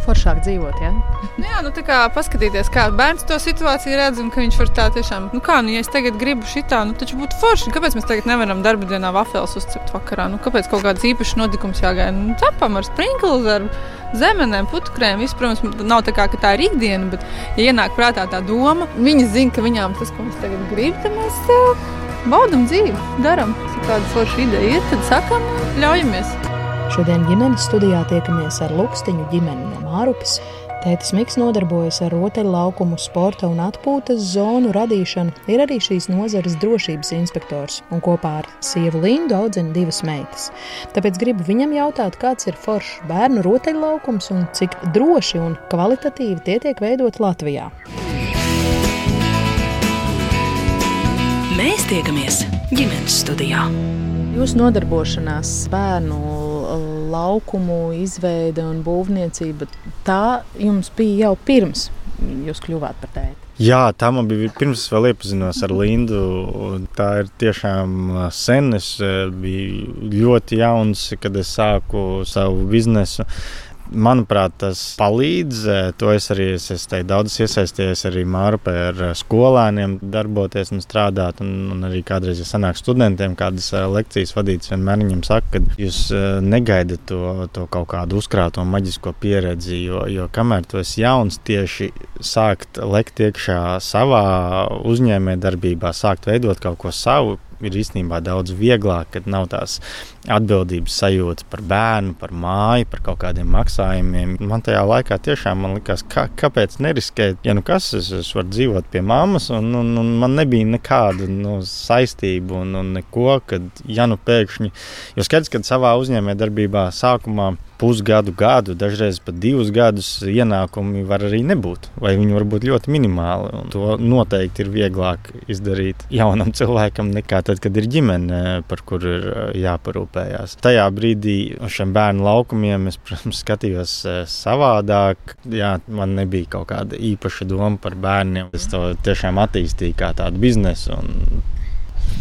Foršāk dzīvot, ja? Nu jā, nu tā kā paskatīties, kā bērns to situāciju redz, un ka viņš var tā tiešām, nu kā, nu ja es tagad gribu šitā, nu taču būtu forši. Kāpēc mēs tagad nevaram darba dienā wafels uzcept vakarā? Nu kāpēc kaut kāds īpašs notikums jāgaida? Nu cepam ar sprinklu, ar zemenēm. Viss, protams, nav tā kā tā ir ikdiena, bet ja ienāk prātā tā doma, viņi zina, ka viņām tas, ko mēs tagad gribam, tad mēs uh, baudam dzīvi, darām. Ja tāda forša ideja ir, tad sakam, ļaujamies. Šodien ģimenes studijā tiekamies ar Lukstiņu ģimeni no Mārupes. Tētis Miks nodarbojas ar rotaļlaukumu, sporta un atpūtas zonu radīšanu, ir arī šīs nozares drošības inspektors un kopā ar sievu Lindu audzina divas meitas. Tāpēc gribu viņam jautāt, kāds ir foršs bērnu rotaļlaukums un cik droši un kvalitatīvi tie tiek veidot Latvijā. Mēs tiekamies ģimenes studijā. Jūsu nodarbošanās bērnu laukumu izveide un būvniecība, tā jums bija jau pirms jūs kļuvāt par tēti. Jā, tā man bija pirms es vēl iepazinos ar Lindu. Tā ir tiešām sen. Es biju ļoti jauns, kad es sāku savu biznesu. Manuprāt, tas palīdz. To es arī es, es teiktu, daudz iesaistījies arī Mārupē ar skolēniem, darboties un strādāt. Un, un arī kādreiz, ja sanāk studentiem kādas lekcijas vadītas, vienmēr viņiem saka, ka jūs negaidat to, to kaut kādu uzkrāto maģisko pieredzi, jo, jo kamēr tu esi jauns, tieši sākt lekt iekšā savā uzņēmē darbībā, sākt veidot kaut ko savu, ir īstenībā daudz vieglāk, kad nav tās atbildības sajūta par bērnu, par māju, par kaut kādiem maksājumiem. Man tajā laikā tiešām man likās, ka, kāpēc neriskēt, ja nu kas es, es varu dzīvot pie mammas, un, un, un man nebija nekāda nu, saistība un, un neko, kad ja nu pēkšņi, jo skaidrs, ka savā uzņēmējdarbībā sākumā pusgadu, gadu, dažreiz pat divus gadus ienākumi var arī nebūt, vai viņi var būt ļoti minimāli. To noteikti ir vieglāk izdarīt jaunam cilvēkam nekā tad, kad ir ģimene, par kuru ir jāparūpējās. Tajā brīdī šiem bērnu laukumiem es, <laughs> protams, skatījos savādāk. Jā, man nebija kaut kāda īpaša doma par bērniem. Es to tiešām attīstīju kā tādu biznesu.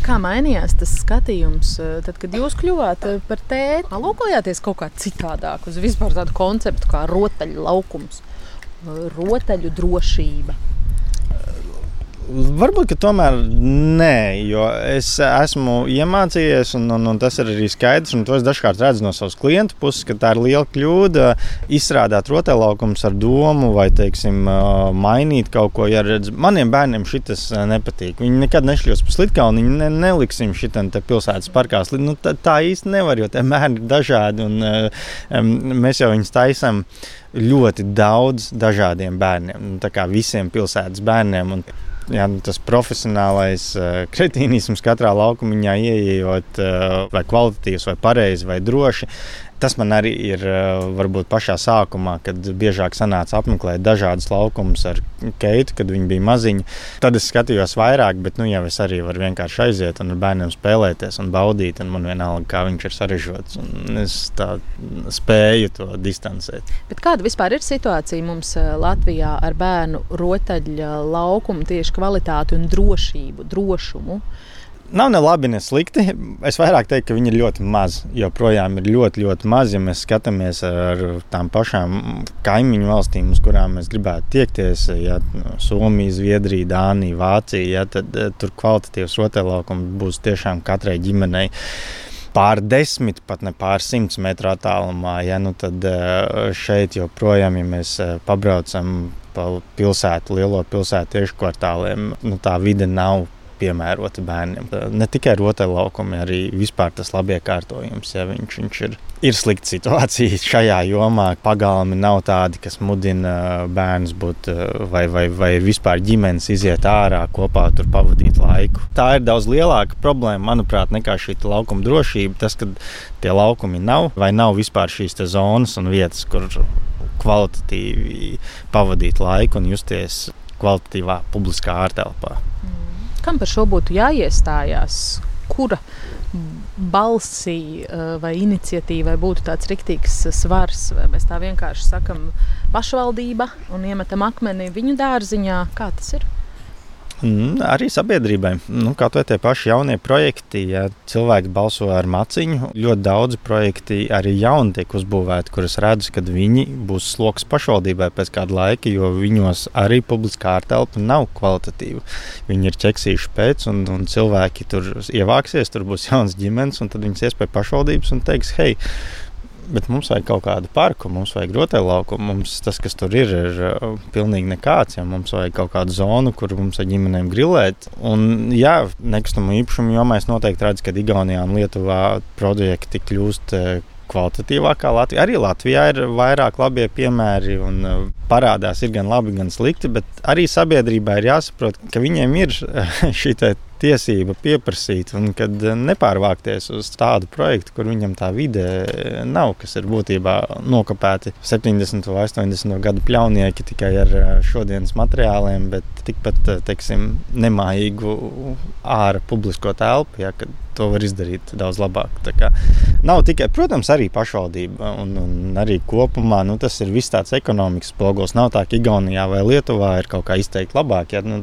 Kā mainījās tas skatījums, tad, kad jūs kļuvāt par tēti? Lūkojāties kaut kā citādāk uz vispār tādu konceptu kā rotaļu laukums, rotaļu drošība. Varbūt tomēr nē, jo es esmu iemācījies, un, un, un tas ir arī skaidrs. To es dažkārt redzu no savas klienta puses, ka tā ir liela kļūda izstrādāt rotaļlaukumus ar domu vai, teiksim, mainīt kaut ko. Ja redz, maniem bērniem šis nepatīk. Viņi nekad nešļos pa slitkauni, viņi ne, neliksim šitam pilsētas parkā. Nu, tā, tā īsti nevar, jo tie bērni ir dažādi, un um, mēs jau viņus taisām ļoti daudz dažādiem bērniem. Nu, tā kā visiem pilsētas bērniem. Un, jā, nu, tas profesionālais uh, kretīnisms katrā laukumā ieejot, uh, vai kvalitatīvs, vai pareizi, vai droši. Tas man arī ir varbūt pašā sākumā, kad biežāk sanāca apmeklēt dažādas laukumus ar Keitu, kad viņi bija maziņi. Tad es skatījos vairāk, bet nu, jau es arī varu vienkārši aiziet un ar bērniem spēlēties un baudīt. Un man vienalga, kā viņš ir sarežģīts. Es tā spēju to distancēt. Bet kāda vispār ir situācija mums Latvijā ar bērnu rotaļu laukumu, tieši kvalitāti un drošību, drošumu? Nav ne labi, ne slikti. Es vairāk teiktu, ka viņi ir ļoti mazi. Joprojām ir ļoti, ļoti mazi. Ja mēs skatāmies ar tām pašām kaimiņu valstīm, uz kurām mēs gribētu tiekties, ja Somija, Zviedrija, Dānija, Vācija, ja, tad eh, tur kvalitatīvs rotaļlaukums būs tiešām katrai ģimenei pār desmit, pat ne pār simts metru attālumā. Ja, nu tad eh, šeit joprojām, ja mēs eh, pabraucam pa pilsētu, lielo pilsētu tieši kvartāliem, nu, tā vide nav piemērota bērniem. Ne tikai rotaļlaukumi, arī vispār tas labiekārtojums. Ja viņš, viņš ir, ir slikta situācija <laughs> šajā jomā. Pagalmi nav tādi, kas mudina bērnus būt vai, vai, vai vispār ģimenes iziet ārā kopā, tur pavadīt laiku. Tā ir daudz lielāka problēma, manuprāt, nekā šī laukuma drošība. Tas, ka tie laukumi nav vai nav vispār šīs zonas un vietas, kur kvalitatīvi pavadīt laiku un justies kvalitatīvā publiskā ārtelpā. Mm. Kam par šo būtu jāiestājās? Kura balsī eh, vai iniciatīvai būtu tāds riktīgs svars, vai mēs tā vienkārši sakam pašvaldība un iemetam akmeni viņu dārziņā? Kā tas ir? Mm, arī sabiedrībai. Nu, kā vai tie paši jaunie projekti, ja cilvēki balso ar maciņu, ļoti daudzi projekti arī jauni tiek uzbūvēti, kurus redzu, kad viņi būs sloks pašvaldībai pēc kāda laika, jo viņos arī publiskā ārtelpa nav kvalitatīva. Viņi ir ķeksījuši pēc, un, un cilvēki tur ievāksies, tur būs <laughs> jauns ģimenes, un tad viņas ies pie pašvaldības un teiks, hei, Bet mums vajag kaut kādu parku, mums vajag rotaļlauku. Mums tas, kas tur ir, ir uh, pilnīgi nekāds. Ja mums vajag kaut kādu zonu, kur mums ar ģimenēm grilēt. Un, jā, nekustamo īpašumu jomā es noteikti redzu, ka Igaunijā un Lietuvā projekti kļūst uh, kvalitatīvākā Latvijā. Arī Latvijā ir vairāk labie piemēri un uh, parādās ir gan labi, gan slikti, bet arī sabiedrībai ir jāsaprot, ka viņiem ir <laughs> šī tiesība pieprasīt, un kad eh, nepārvākties uz tādu projektu, kur viņam tā vide eh, nav, kas ir būtībā nokopēti 70 vai 80 gadu pļaunieki tikai ar eh, šodienas materiāliem, bet tikpat teiksim, nemājīgu ārā publisko telpu. Ja, to var izdarīt daudz labāk. Nav tikai, protams, arī pašvaldība un, un arī kopumā nu, tas ir viss tāds ekonomikas spogos. Nav tā, ka Igaunijā vai Lietuvā ir kaut kā izteikti labāk. Ja, nu,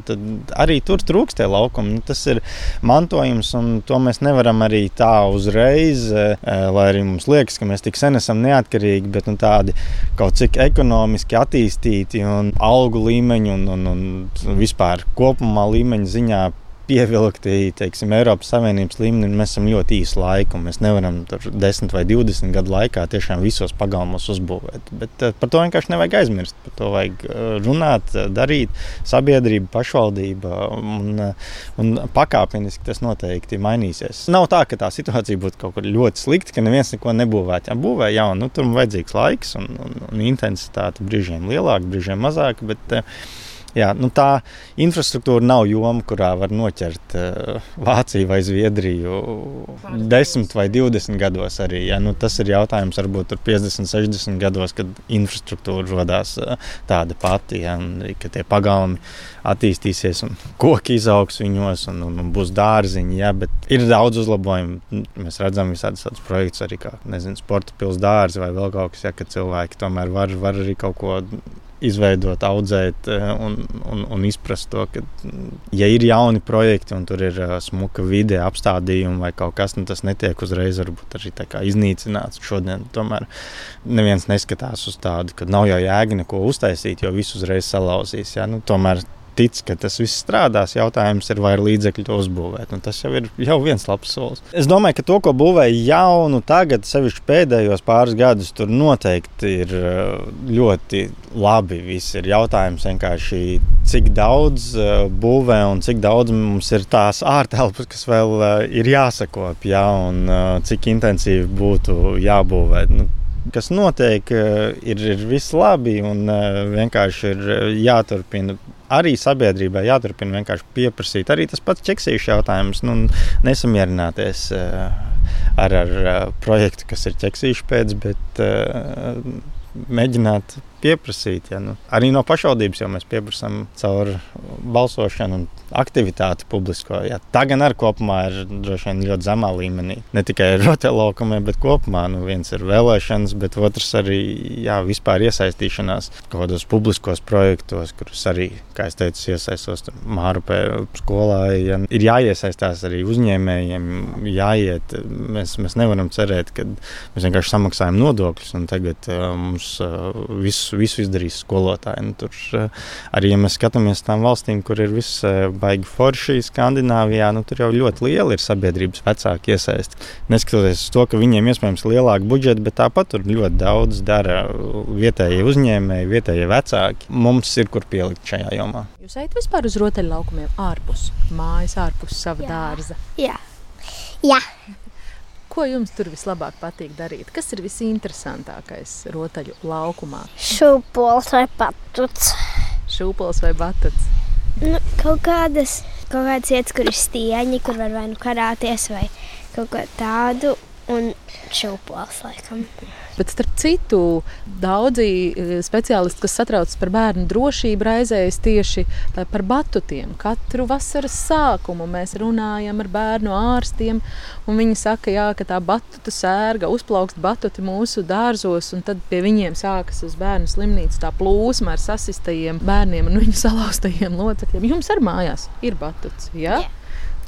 arī tur trūkst tie laukumi. Nu, tas ir mantojums, un to mēs nevaram arī tā uzreiz, eh, lai arī mums liekas, ka mēs tik sen esam neatkarīgi, bet nu, tādi kaut cik ekonomiski attīstīti un algu līmeņi un, un, un vispār kopumā līmeņa ziņā pievilkti teiksim, Eiropas Savienības līmenī, mēs esam ļoti īsu laiku. Mēs nevaram tur 10 vai 20 gadu laikā tiešām visos pagalmos uzbūvēt. Bet uh, par to vienkārši nevajag aizmirst. Par to vajag uh, runāt, darīt sabiedrība, pašvaldība un, un pakāpeniski tas noteikti mainīsies. Nav tā, ka tā situācija būtu kaut kur ļoti slikta, ka neviens neko nebūvētu. Ja būvē jau nu, tur vajadzīgs laiks un, un, un intensitāte brīžiem lielāka, brīžiem mazāka. Bet, uh, Jā, nu tā infrastruktūra nav joma, kurā var noķert uh, Vāciju vai Zviedriju 10 vai 20 gados. Arī, ja? nu, tas ir jautājums varbūt 50, 60 gados, kad infrastruktūra radās uh, tāda pati, ja? un, kad tie pagalmi attīstīsies un koki izaugs viņos un, un, un būs dārziņi. Ja? Bet ir daudz uzlabojumu. Mēs redzam visādus tādus projektus arī kā nezinu, sporta pilsēta dārzi vai vēl kaut kas, ja, ka cilvēki tomēr var, var arī kaut ko izveidot, audzēt eh, un, un, un izprast to, ka, ja ir jauni projekti un tur ir eh, smuka vide, apstādījumi vai kaut kas, nu, tas netiek uzreiz arī iznīcināts. Šodien tomēr neviens neskatās uz tādu, ka nav jau jēga neko uztaisīt, jo visu uzreiz salauzīs. Ja? Nu, tomēr tic, ka tas viss strādās. Jautājums ir, vai ir līdzekļi to uzbūvēt. Un tas jau ir jau viens labs solis. Es domāju, ka to, ko būvēja jaunu, tagad, sevišķi pēdējos pāris gadus, tur noteikti ir uh, ļoti labi. Viss ir jautājums vienkārši, cik daudz uh, būvē un cik daudz mums ir tās ārtelpas, kas vēl uh, ir jāsakop, ja, un cik intensīvi būtu jābūvē. Nu, kas notiek, ir, ir viss labi un vienkārši ir jāturpina arī sabiedrībai jāturpina vienkārši pieprasīt. Arī tas pats ķeksīšu jautājums, nu, nesamierināties ar, ar projektu, kas ir ķeksīšu pēc, bet mēģināt pieprasīt. Ja, nu, arī no pašvaldības jau mēs pieprasām caur balsošanu un aktivitāti publisko. Ja. Tā gan arī kopumā ir droši vien ļoti zemā līmenī. Ne tikai rotaļlaukumē, bet kopumā. Nu, viens ir vēlēšanas, bet otrs arī jā, vispār iesaistīšanās kaut kādos publiskos projektos, kurus arī, kā es teicu, iesaistos Mārupē skolā. Ja, ir jāiesaistās arī uzņēmējiem, jāiet. Mēs, mēs nevaram cerēt, ka mēs vienkārši samaksājam nodokļus un tagad uh, mums uh, visu visu izdarīs skolotāji. Nu, tur, eh, arī, ja mēs skatāmies tām valstīm, kur ir viss eh, baigi forši, Skandināvijā, nu, tur jau ļoti liela ir sabiedrības vecāka iesaiste. Neskatoties uz to, ka viņiem iespējams lielāka budžeta, bet tāpat tur ļoti daudz dara vietējie uzņēmēji, vietējie vecāki. Mums ir kur pielikt šajā jomā. Jūs ejat vispār uz rotaļlaukumiem ārpus mājas, ārpus sava Jā. dārza? Jā. Jā. Ko jums tur vislabāk patīk darīt? Kas ir visinteresantākais rotaļu laukumā? Šūpols vai batuts. Šūpols vai batuts? Nu, kaut kādas, kaut kādas vietas, kur ir stieņi, kur var vai nu karāties vai kaut ko tādu. Un šūpols laikam. Bet, starp citu, daudzi e, speciālisti, kas satraucas par bērnu drošību, raizējas tieši e, par batutiem. Katru vasaras sākumu mēs runājam ar bērnu ārstiem, un viņi saka, jā, ka tā batuta sērga uzplaukst batuti mūsu dārzos, un tad pie viņiem sākas uz bērnu slimnīcu tā plūsma ar sasistajiem bērniem un viņu <laughs> salauztajiem locekļiem. Jums ar mājās ir batuts, jā? jā.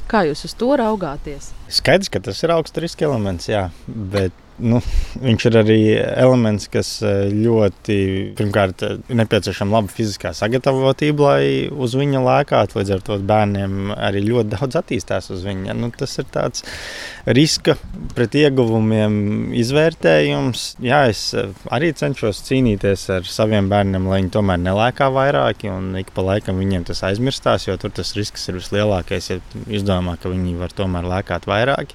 Kā jūs uz to raugāties? Skaidrs, ka tas ir augsts riska elements, jā, bet nu, viņš ir arī elements, kas eh, ļoti, pirmkārt, ir eh, nepieciešama laba fiziskā sagatavotība, lai uz viņa lēkātu. Līdz ar to bērniem arī ļoti daudz attīstās uz viņa. Nu, tas ir tāds riska pret ieguvumiem izvērtējums. Jā, es eh, arī cenšos cīnīties ar saviem bērniem, lai viņi tomēr nelēkā vairāk, un ik pa laikam viņiem tas aizmirstās, jo tur tas risks ir vislielākais, ja izdomā, ka viņi var tomēr lēkāt vairāk.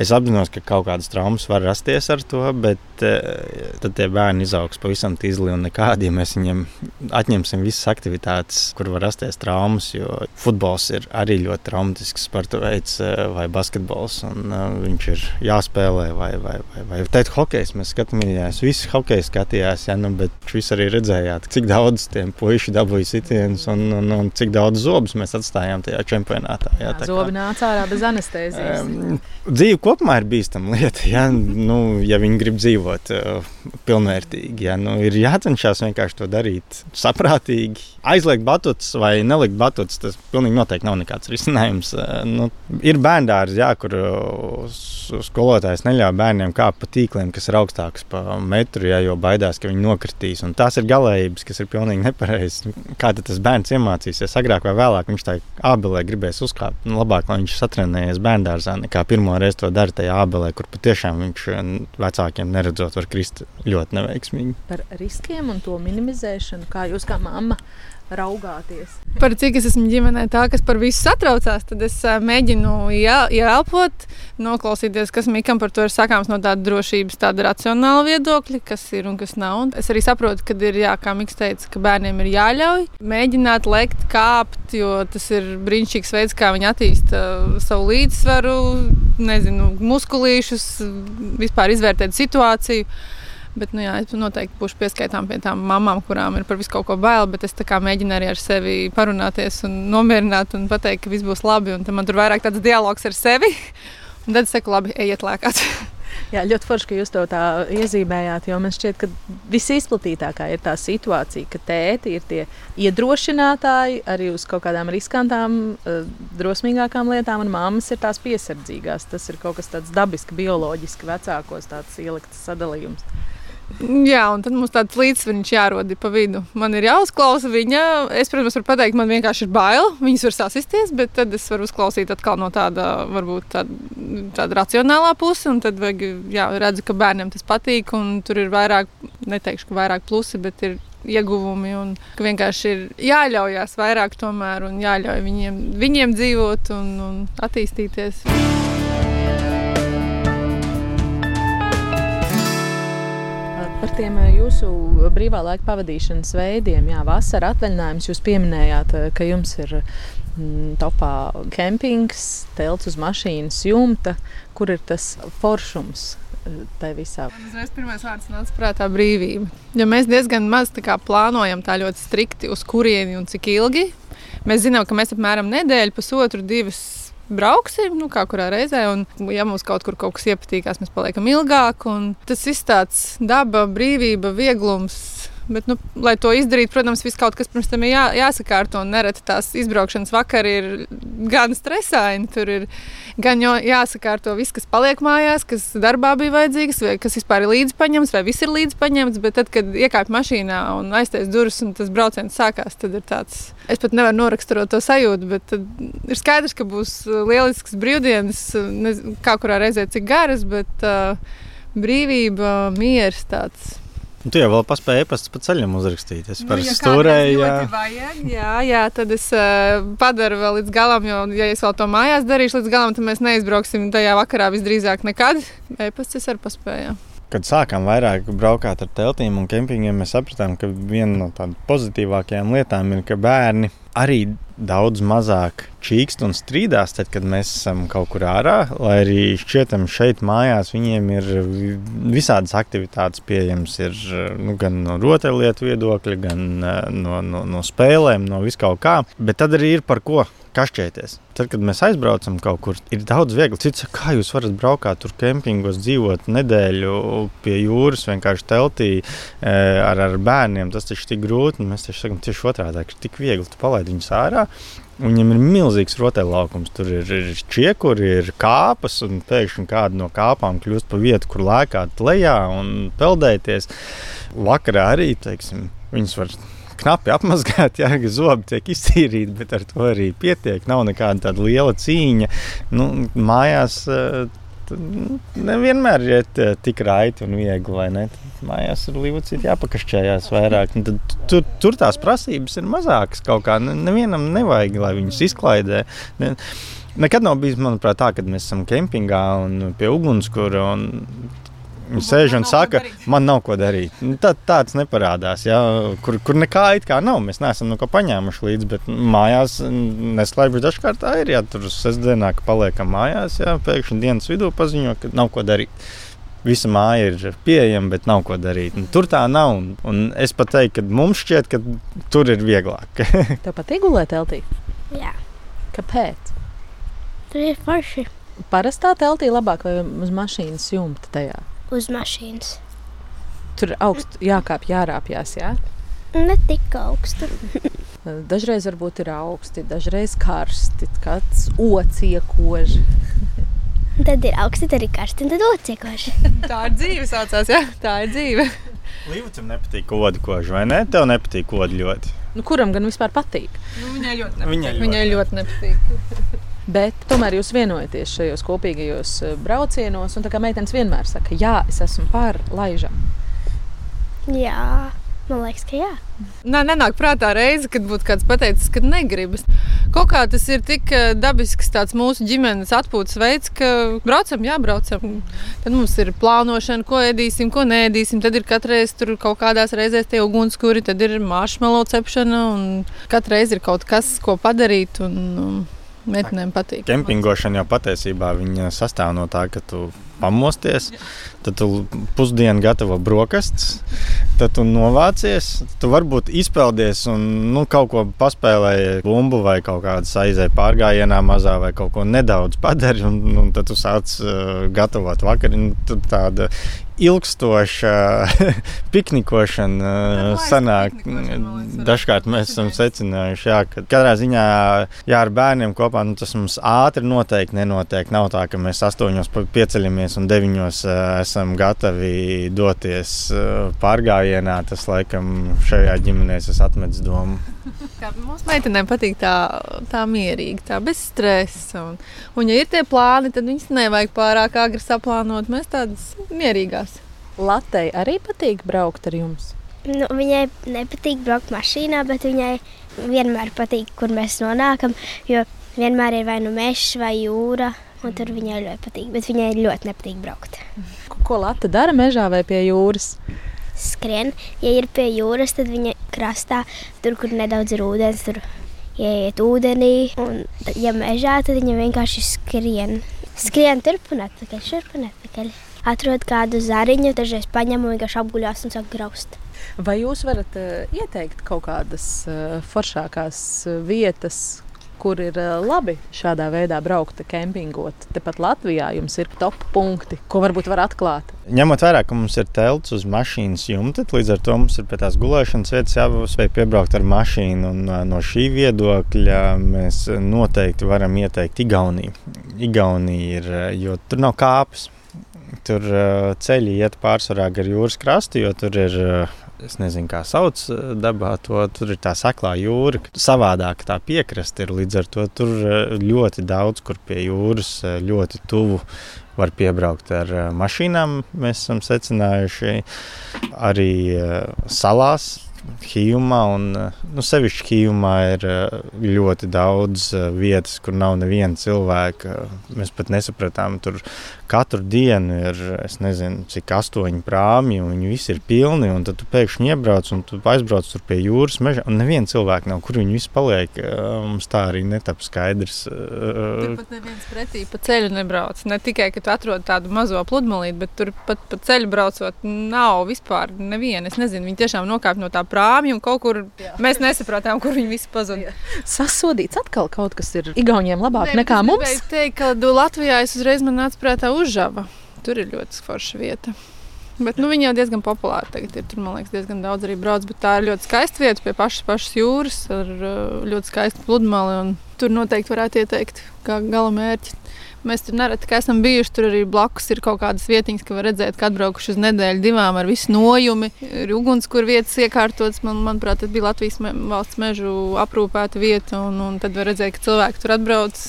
Es apzinos, ka kaut kādas traumas var rasties ar to, bet uh, tad tie bērni izaugs pavisam tīzli un nekādi, ja mēs viņiem atņemsim visas aktivitātes, kur var rasties traumas. Jo futbols ir arī ļoti traumatisks sporta veids, uh, vai basketbols. Un, uh, viņš ir jāspēlē, vai, vai, vai, vai teikt, hokejs. Mēs skatāmies, visi hokeji skatījās, ja, nu, bet jūs arī redzējāt, cik daudz tiem puiši dabūja sitienus un, un, un cik daudz zobus mēs atstājām tajā čempionātā. Jā, jā, zobi nāca ārā bez anestēzijas. Um, dzīve kopumā ir bīstama lieta. Ja, nu, ja viņi grib dzīvot uh, pilnvērtīgi, ja, nu, ir jācenšas vienkārši to darīt saprātīgi. Aizliegt batutus vai nelikt batutus, tas pilnīgi noteikti nav nekāds risinājums. Uh, nu, ir bērndārs, ja, kur uh, skolotājs neļauj bērniem kāpt pa tīkliem, kas ir augstāks par metru, ja, jo baidās, ka viņi nokritīs. Un tās ir galējības, kas ir pilnīgi nepareizas. Kā tas bērns iemācīsies? Agrāk vai vēlāk viņš tā abelē gribēs uzkāpt. Nu, labāk, lai viņš satrenējies bērngārzā, nekā pirmo reizi to dara tajā abelē, kur patiešām viņš eh, vecākiem neredzot, var krist ļoti neveiksmīgi. Par riskiem un to minimizēšanu, kā jūs kā mamma raugāties. Par cik es esmu ģimenē tā, kas par visu satraucās, tad es mēģinu ieelpot, noklausīties, kas Mikam par to ir sakāms no tāda drošības, tāda racionāla viedokļa, kas ir un kas nav. Un es arī saprotu, ka ir, jā, kā Miks teica, ka bērniem ir jāļauj mēģināt lekt, kāpt, jo tas ir brīnišķīgs veids, kā viņi attīsta savu līdzsvaru, nezinu, muskulīšus, vispār izvērtēt situāciju. Bet, nu, jā, es noteikti būšu pieskaitām pie tām mamām, kurām ir par visu kaut ko bail. Bet es mēģinu arī ar sevi parunāties un nomierināt un pateikt, ka viss būs labi. Un man tur vairāk tāds dialogs ar sevi. <laughs> Un tad es saku, labi, ejiet lēkāt. <laughs> Jā, ļoti forši, ka jūs to tā iezīmējāt. Man šķiet, ka visizplatītākā ir tā situācija, ka tēti ir tie iedrošinātāji arī uz kaut kādām riskantām, eh, drosmīgākām lietām, un mammas ir tās piesardzīgās. Tas ir kaut kas tāds dabiski, bioloģiski vecākos ielikts sadalījums. Jā, un tad mums tāds līdzsvars jārod pa vidu. Man ir jāuzklausa viņa. Es, protams, varu pateikt, man vienkārši ir bail. Viņas var sasisties, bet tad es varu uzklausīt atkal no tāda, varbūt tāda, tāda racionālā puses. Un tad vajag, jā, redzu, ka bērniem tas patīk. Tur ir vairāk, neteikšu, ka vairāk plusi, bet ir ieguvumi. Un ka vienkārši ir jāļaujas vairāk tomēr un jāļauj viņiem, viņiem dzīvot un, un attīstīties. Par tiem eh, jūsu brīvā laika pavadīšanas veidiem, jā, vasara atvaļinājums. Jūs pieminējāt, eh, ka jums ir mm, topā kempings, telts uz mašīnas jumta. Kur ir tas foršums? Eh, tā visā. Uzreiz pirmais vārds nāca prātā brīvība. Jo mēs diezgan maz tā plānojam tā ļoti strikti, uz kurieni un cik ilgi. Mēs zinām, ka mēs apmēram nedēļu, pusotru, divas brauksim, nu, kā kurā reizē. Un, ja mums kaut kur kaut kas iepatīkās, mēs paliekam ilgāk. Tas ir tāds daba, brīvība, vieglums. Bet, nu, lai to izdarītu, protams, viss kaut kas pirms tam ir jā, jāsakārto. Nereti tās izbraukšanas vakari ir gan stresaini. Tur ir gan jāsakārto viss, kas paliek mājās, kas darbā bija vajadzīgs, vai kas vispār ir līdzi paņemts, vai viss ir līdzi paņemts. Bet tad, kad iekāp mašīnā un aiztais durvis un tas brauciens sākās, tad ir tāds. Es pat nevaru noraksturot to sajūtu, bet ir skaidrs, ka būs lielisks brīvdienas, ne, kā kurā reizē cik garas, bet uh, brīvība, miers tāds Nu, tu jau vēl paspēji e-pastu pa ceļam uzrakstīt. Es nu, ja stūrēju. Jā. Vajag, jā, jā, tad es uh, padaru vēl līdz galam, jo, ja es vēl to mājās darīšu līdz galam, tad mēs neizbrauksim tajā vakarā visdrīzāk nekad. E-pasts es arī paspēju. Kad sākām vairāk braukāt ar teltīm un kempingiem, mēs sapratām, ka viena no tādām pozitīvākajām lietām ir, ka bērni arī daudz mazāk čīkst un strīdās, tad, kad mēs esam kaut kur ārā. Lai arī šķietam šeit mājās, viņiem ir visādas aktivitātes pieejamas. Ir nu, gan no rotaļlietu viedokļa, gan eh, no, no, no spēlēm, no viskaut kā. Bet tad arī ir par ko kašķēties. Tad, kad mēs aizbraucam kaut kur, ir daudz vieglāk. Cits, kā jūs varat braukt tur kempingos, dzīvot nedēļu pie jūras, vienkārši teltī eh, ar, ar bērniem. Tas taču ir tik grūti. Mēs taču sakām tieši otrādi, ka tik viegli palaist viņus ārā. Viņam ir milzīgs rotaļlaukums. Tur ir, ir čiekuri, ir kāpas, un pēkšņi kāda no kāpām kļūst par vietu, kur lēkāt lejā un peldēties. Vakarā arī teiksim, viņas var knapi apmazgāt, <laughs> ja zobi tiek iztīrīti, bet ar to arī pietiek. Nav nekāda liela cīņa. Nu, mājās eh, nevienmēr ir tik raiti un viegli? Mājās ir līdzi jāpakašķējās vairāk. Nu, tad, tur, tur tās prasības ir mazākas kaut kā. Nevienam nevajag, lai viņus izklaidē. Ne, nekad nav bijis, manuprāt, tā, ka mēs esam kempingā un pie ugunskura. Un Viņi sēž un saka, man nav ko darīt. Nu, tā, tāds neparādās, ja, kur, kur nekā it kā nav. Mēs neesam kā paņēmuši līdzi, bet mājās neslēpjas dažkārt tā ir. Ja tur sestdienā paliekam mājās, ja pēkšņi dienas vidū paziņo, ka nav ko darīt. Visa māja ir pieejama, bet nav ko darīt. Un tur tā nav. Un, un es pat teiktu, ka mums šķiet, ka tur ir vieglāk. <laughs> Tev patīk gulēt teltī? Jā. Kāpēc? Tur ir forši. Parastā teltī labāk vai uz mašīnas jumta tajā? Uz mašīnas. Tur augstu jākāpj, jārāpjas. Jā? Ne tik augstu. <laughs> Dažreiz varbūt ir augsti, dažreiz karsti, kāds ociekoži. <laughs> Tad ir augsti, tad ir karsti, un tad ociekoši. <laughs> Tā ir dzīve, saucās, jā, tā ir dzīve. Līvucam nepatīk kodu kožu, vai ne? Tev nepatīk kodu ļoti. Nu, kuram gan vispār patīk? Nu, viņai ļoti nepatīk. Viņai ļoti Viņai ļoti nepatīk. Bet tomēr jūs vienojaties šajos kopīgajos eh, braucienos, un tā kā meitenes vienmēr saka, jā, es esmu par laižam. Jā, man liekas, ka jā. Nē, nenāk prātā reize, kad būtu kāds pateicis, ka negribas. Kaut kā tas ir tik eh, dabisks tāds mūsu ģimenes atpūtas veids, ka braucam, jā, braucam. Tad mums ir plānošana, ko ēdīsim, ko nēdīsim. Tad ir katreiz tur kaut kādās reizēs tie ugunskura, tad ir maršmelo cepšana un katru reizi ir kaut kas, ko padarīt. Un, um, Meitenēm patīk. Kempingošana jau patiesībā sastāv no tā, ka tu pamosties, tad tu pusdienu gatavo brokastis, tad tu novācies, tu varbūt izpeldies un nu, kaut ko paspēlēji, bumbu vai kaut kādu aizēju pārgājienā mazā vai kaut ko nedaudz padari, un, un tad tu sāc uh, gatavot vakariņu. Tāda ilgstoša <laughs> piknikošana uh, sanāk. Dažkārt mēs esam secinājuši, jā, ka katrā ziņā jā, ar bērniem kopā nu, tas mums ātri noteikti nenotiek. Nav tā, ka mēs astoņos pieceļamies un deviņos esam gatavi doties pārgājienā. Tas laikam šajā ģimenē es atmetu domu. Kā Mums meitenēm patīk tā, tā mierīgi, tā bez stresa. Un, un, ja ir tie plāni, tad viņas nevajag pārāk agri saplānot. Mēs tādas mierīgās. Latei arī patīk braukt ar jums. Nu, viņai nepatīk braukt mašīnā, bet viņai vienmēr patīk, kur mēs nonākam. Jo vienmēr ir vai nu mežs vai jūra, un tur viņai ļoti patīk. Bet viņai ļoti nepatīk braukt. Ko- Ko Lata dara mežā vai pie jūras? Skrien, ja ir pie jūras, tad viņa krastā, tur, kur nedaudz ir ūdens, tur ieiet ūdenī. Un, ja mežā, tad viņa vienkārši skrien. Skrien turp un atpakaļ, šurp un atpakaļ. Atrod kādu zariņu, dažreiz paņem un vienkārši apguļās un sāk graust. Vai jūs varat uh, ieteikt kaut kādas uh, foršākās uh, vietas, kur ir uh, labi šādā veidā braukt, kempingot? Tepat Latvijā jums ir top punkti, ko varbūt var atklāt. Ņemot vērā, ka mums ir telts uz mašīnas jumta, līdz ar to mums ir pie tās gulēšanas vietas jāspēj piebraukt ar mašīnu. Un, ā, no šī viedokļa mēs noteikti varam ieteikt Igauniju. Igaunija ir, ā, jo tur nav kāpes. Tur ceļi iet pārsvarā gar jūras krastu, jo tur ir. Es nezinu, kā sauc ā, dabā to. Tur ir tā saklā jūra. Savādāk tā piekraste ir. Līdz ar to tur ā, ļoti daudz, kur pie jūras ā, ļoti tuvu var piebraukt ar mašīnām. Mēs esam secinājuši arī salās. Hījumā, un nu, sevišķi Hījumā ir ā, ļoti daudz ā, vietas, kur nav neviena cilvēka. Mēs pat nesapratām, tur katru dienu ir, es nezinu, cik astoņi prāmi, un viņi visi ir pilni. un Tad tu pēkšņi iebrauc un tu aizbrauc tur pie jūras meža, un neviena cilvēka nav, kur viņi visi paliek. Ā, Mums tā arī netap skaidrs. Tur pat neviens pretī pa ceļu nebrauc. Ne tikai, ka tu atrod tādu mazo pludmalīti, bet tur pat pa ceļu braucot nav vispār neviena. Es nezinu, viņi tiešām nokāp no tā prāmja un kaut kur Jā. mēs nesaprotām, kur viņi visi pazuda. Sasodīts atkal kaut kas ir Igauniem labāk nekā es mums. gribēju teikt, ka Latvijā es uzreiz man nāca prātā uzžava. Tur ir ļoti forša vieta. Bet nu, viņa jau diezgan populāra tagad ir. Tur, man liekas, diezgan daudz arī brauc. Bet tā ir ļoti skaista vieta pie pašas, pašas jūras ar uh, ļoti skaistu pludmali. un Tur noteikti varētu ieteikt kā gala mērķi. Mēs tur nereti esam bijuši. Tur arī blakus ir kaut kādas vietiņas, ka var redzēt, ka atbraukuši uz nedēļu, divām ar visu nojumi. Ir ugunskura vietas iekārtotas. Man, manuprāt, tas bija Latvijas me valsts mežu aprūpēta vieta. Un, un tad var redzēt, ka cilvēki tur atbrauc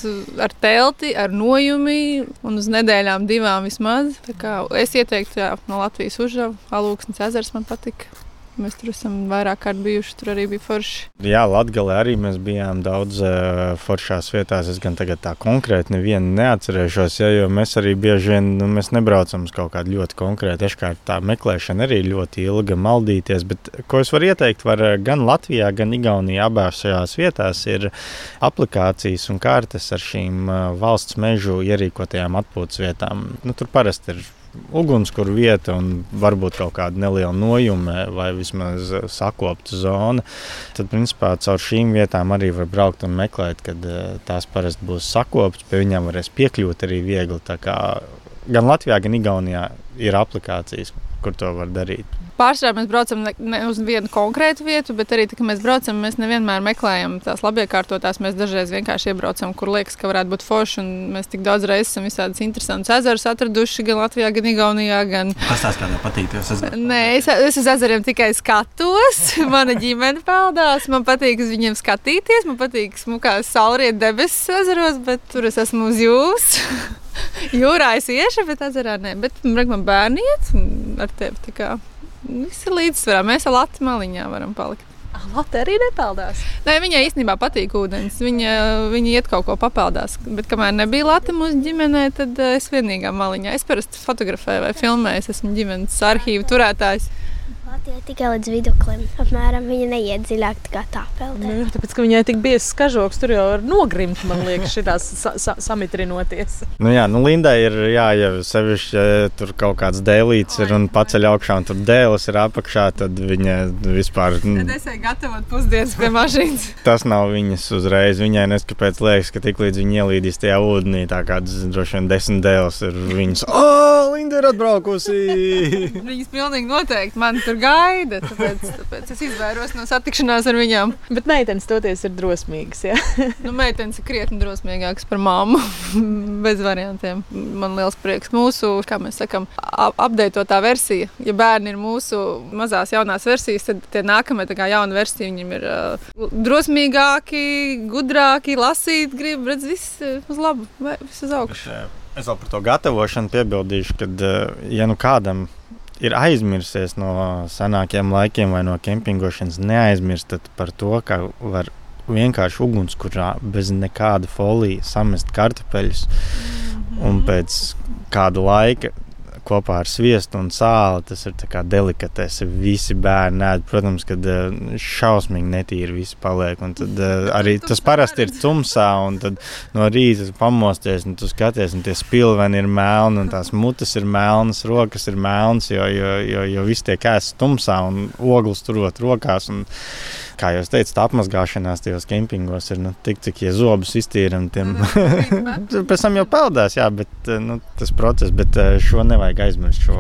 ar telti, ar nojumi un uz nedēļām divām vismaz. Es ieteiktu, jā, no Latvijas uzžāvu. Alūksnes ezers man patika. Mēs tur esam vairāk kārt bijuši. Tur arī bija forši. Jā, Latvijā arī mēs bijām daudz uh, foršās vietās. Es gan tagad tā konkrēti nevienu neatcerēšos, ja, jo mēs arī bieži vien nu, nebraucam uz kaut kādu ļoti konkrētu. Dažkārt tā meklēšana arī ļoti ilga, maldīties. Bet, ko es varu ieteikt, var eh, gan Latvijā, gan Igaunijā abās šajās vietās ir aplikācijas un kartes ar šīm uh, valsts mežu ierīkotajām atpūtas vietām. Nu, tur parasti ir ugunskura vieta un varbūt kaut kāda neliela nojume vai vismaz sakopta zona. Tad, principā, caur šīm vietām arī var braukt un meklēt, kad eh, tās parasti būs sakoptas, pie viņām varēs piekļūt arī viegli. Gan Latvijā, gan Igaunijā ir aplikācijas, kur to var darīt. Pārsvarā mēs braucam ne, uz vienu konkrētu vietu, bet arī, tā, kad mēs braucam, mēs nevienmēr meklējam tās labiekārtotās. Mēs dažreiz vienkārši iebraucam, kur liekas, ka varētu būt forši. Mēs tik daudz reizes esam visādus interesantus ezerus atraduši gan Latvijā, gan Igaunijā. Gan... Kas tās kādam patīk? Nē, es, es uz ezeriem tikai skatos. <laughs> Mana ģimene peldās. Man patīk uz viņiem skatīties. Man patīk smukās saulriet debesis ezeros, bet tur es esmu uz jūs. <laughs> Jūrā es iešu, bet ezerā nē. Bet man bērni iet ar tevi. Viss ir līdzsvarā. Mēs ar Latviju maliņā varam palikt. Latvija arī nepeldās. Nē, viņai īstenībā patīk ūdens. Viņa, viņa iet kaut ko papeldās. Bet kamēr nebija Latvija mūsu ģimenē, tad es vienīgā maliņā. Es parasti fotografēju vai filmēju. Es esmu ģimenes arhīvu turētājs. Latvija tikai līdz viduklim. Apmēram viņa neiet dziļāk tā kā peldē. Nu, tāpēc, ka viņai tik biezs skažoks, tur jau ir nogrimt, man liekas, šitās sa sa samitrinoties. Nu jā, nu Lindai ir jāiet sevišķi, ja tur kaut kāds dēlīts ir un paceļ augšā, un tur dēlis ir apakšā, tad viņa vispār... Tad es eju gatavot pusdienas pie mašīnas. <laughs> Tas nav viņas uzreiz. Viņai neskapēc liekas, ka tik līdz viņa ielīdīs tajā ūdenī, tā kāds droši vien desmit dēls ir viņas. O, Linda ir atbraukusi! viņas pilnīgi noteikti man tur gaida. Tāpēc, tāpēc es izvairos no satikšanās ar viņām. Bet meitenes toties ir drosmīgas. Ja? nu, meitenes ir krietni drosmīgākas par mammu. Bez variantiem. Man liels prieks mūsu, kā mēs sakām, apdeitotā versija. Ja bērni ir mūsu mazās jaunās versijas, tad tie nākamie tā kā jauna versija viņiem ir uh, drosmīgāki, gudrāki, lasīt, grib, redz, viss uz labu, viss uz augšu. Es vēl par to gatavošanu piebildīšu, ka, ja nu kādam ir aizmirsies no senākiem laikiem vai no kempingošanas, neaizmirstat par to, ka var vienkārši ugunskurā bez nekāda folija samest kartupeļus. Mm -hmm. Un pēc kāda laika kopā ar sviestu un sāli. Tas ir delikatese. Visi bērni ēd. Protams, ka eh, šausmīgi netīri viss paliek. Un tad uh, <laughs> arī tas parasti ir tumsā. Un tad no rīta pamosties un tu skaties, un tie spilveni ir melni, un tās mutes ir melnas, rokas ir melnas, jo, jo, jo, jo viss tiek ēsts tumsā un ogles turot rokās. Un, kā jau teicu, tā apmazgāšanās tajos kempingos ir nu, tik, cik ja zobus iztīram. Tiem... <laughs> Pēc tam jau peldās, jā, bet nu, tas process, bet šo nevajag aizmirst šo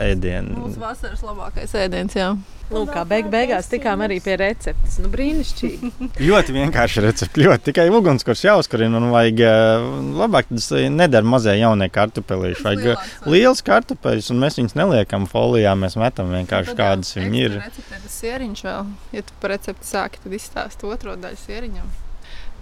ēdienu. Mūsu vasaras labākais ēdiens, jā. Lūk, kā beig beigās tikām arī pie receptes. Nu, brīnišķīgi. <laughs> ļoti vienkārši recepte. Ļoti tikai ugunskurs jāuzkurina. Un vajag labāk tas nedara mazie jaunie kartupelīši. Vajag liels kartupeļus, un mēs viņus neliekam folijā. Mēs metam vienkārši kādas viņi ir. Recepte ir sieriņš vēl. Ja tu par recepti sāki, tad izstāst otro daļu sieriņam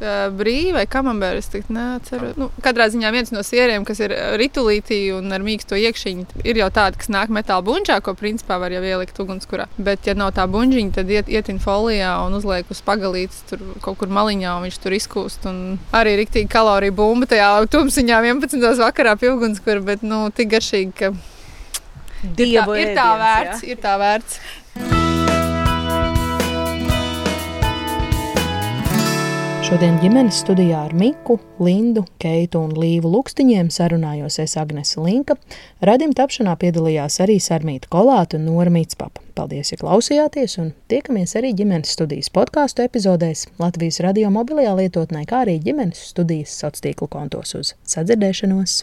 brīvi vai kamambērs. Nu, katrā ziņā viens no sieriem, kas ir ritulītī un ar mīksto iekšķiņu, ir jau tāda, kas nāk metāla buļģā, ko principā var jau ielikt ugunskurā. Bet, ja nav tā buļģiņa, tad iet, ietin folijā un uzliek uz pagalītes tur kaut kur maliņā, un viņš tur izkūst. Arī rīktīgi kaloriju bumba tajā tumsiņā 11. vakarā pie ugunskura, bet nu, tik garšīgi, ka Dievu ir tā, ir tā vērts. Ja? Ir tā vērts. Šodien ģimenes studijā ar Miku, Lindu, Keitu un Līvu Lukstiņiem sarunājos es Agnese Linka. Radim tapšanā piedalījās arī Sarmīta Kolāta un Nora Mītspapa. Paldies, ja klausījāties un tiekamies arī ģimenes studijas podkāstu epizodēs Latvijas radio mobilajā lietotnē, kā arī ģimenes studijas sociālo tīklu kontos uz sadzirdēšanos.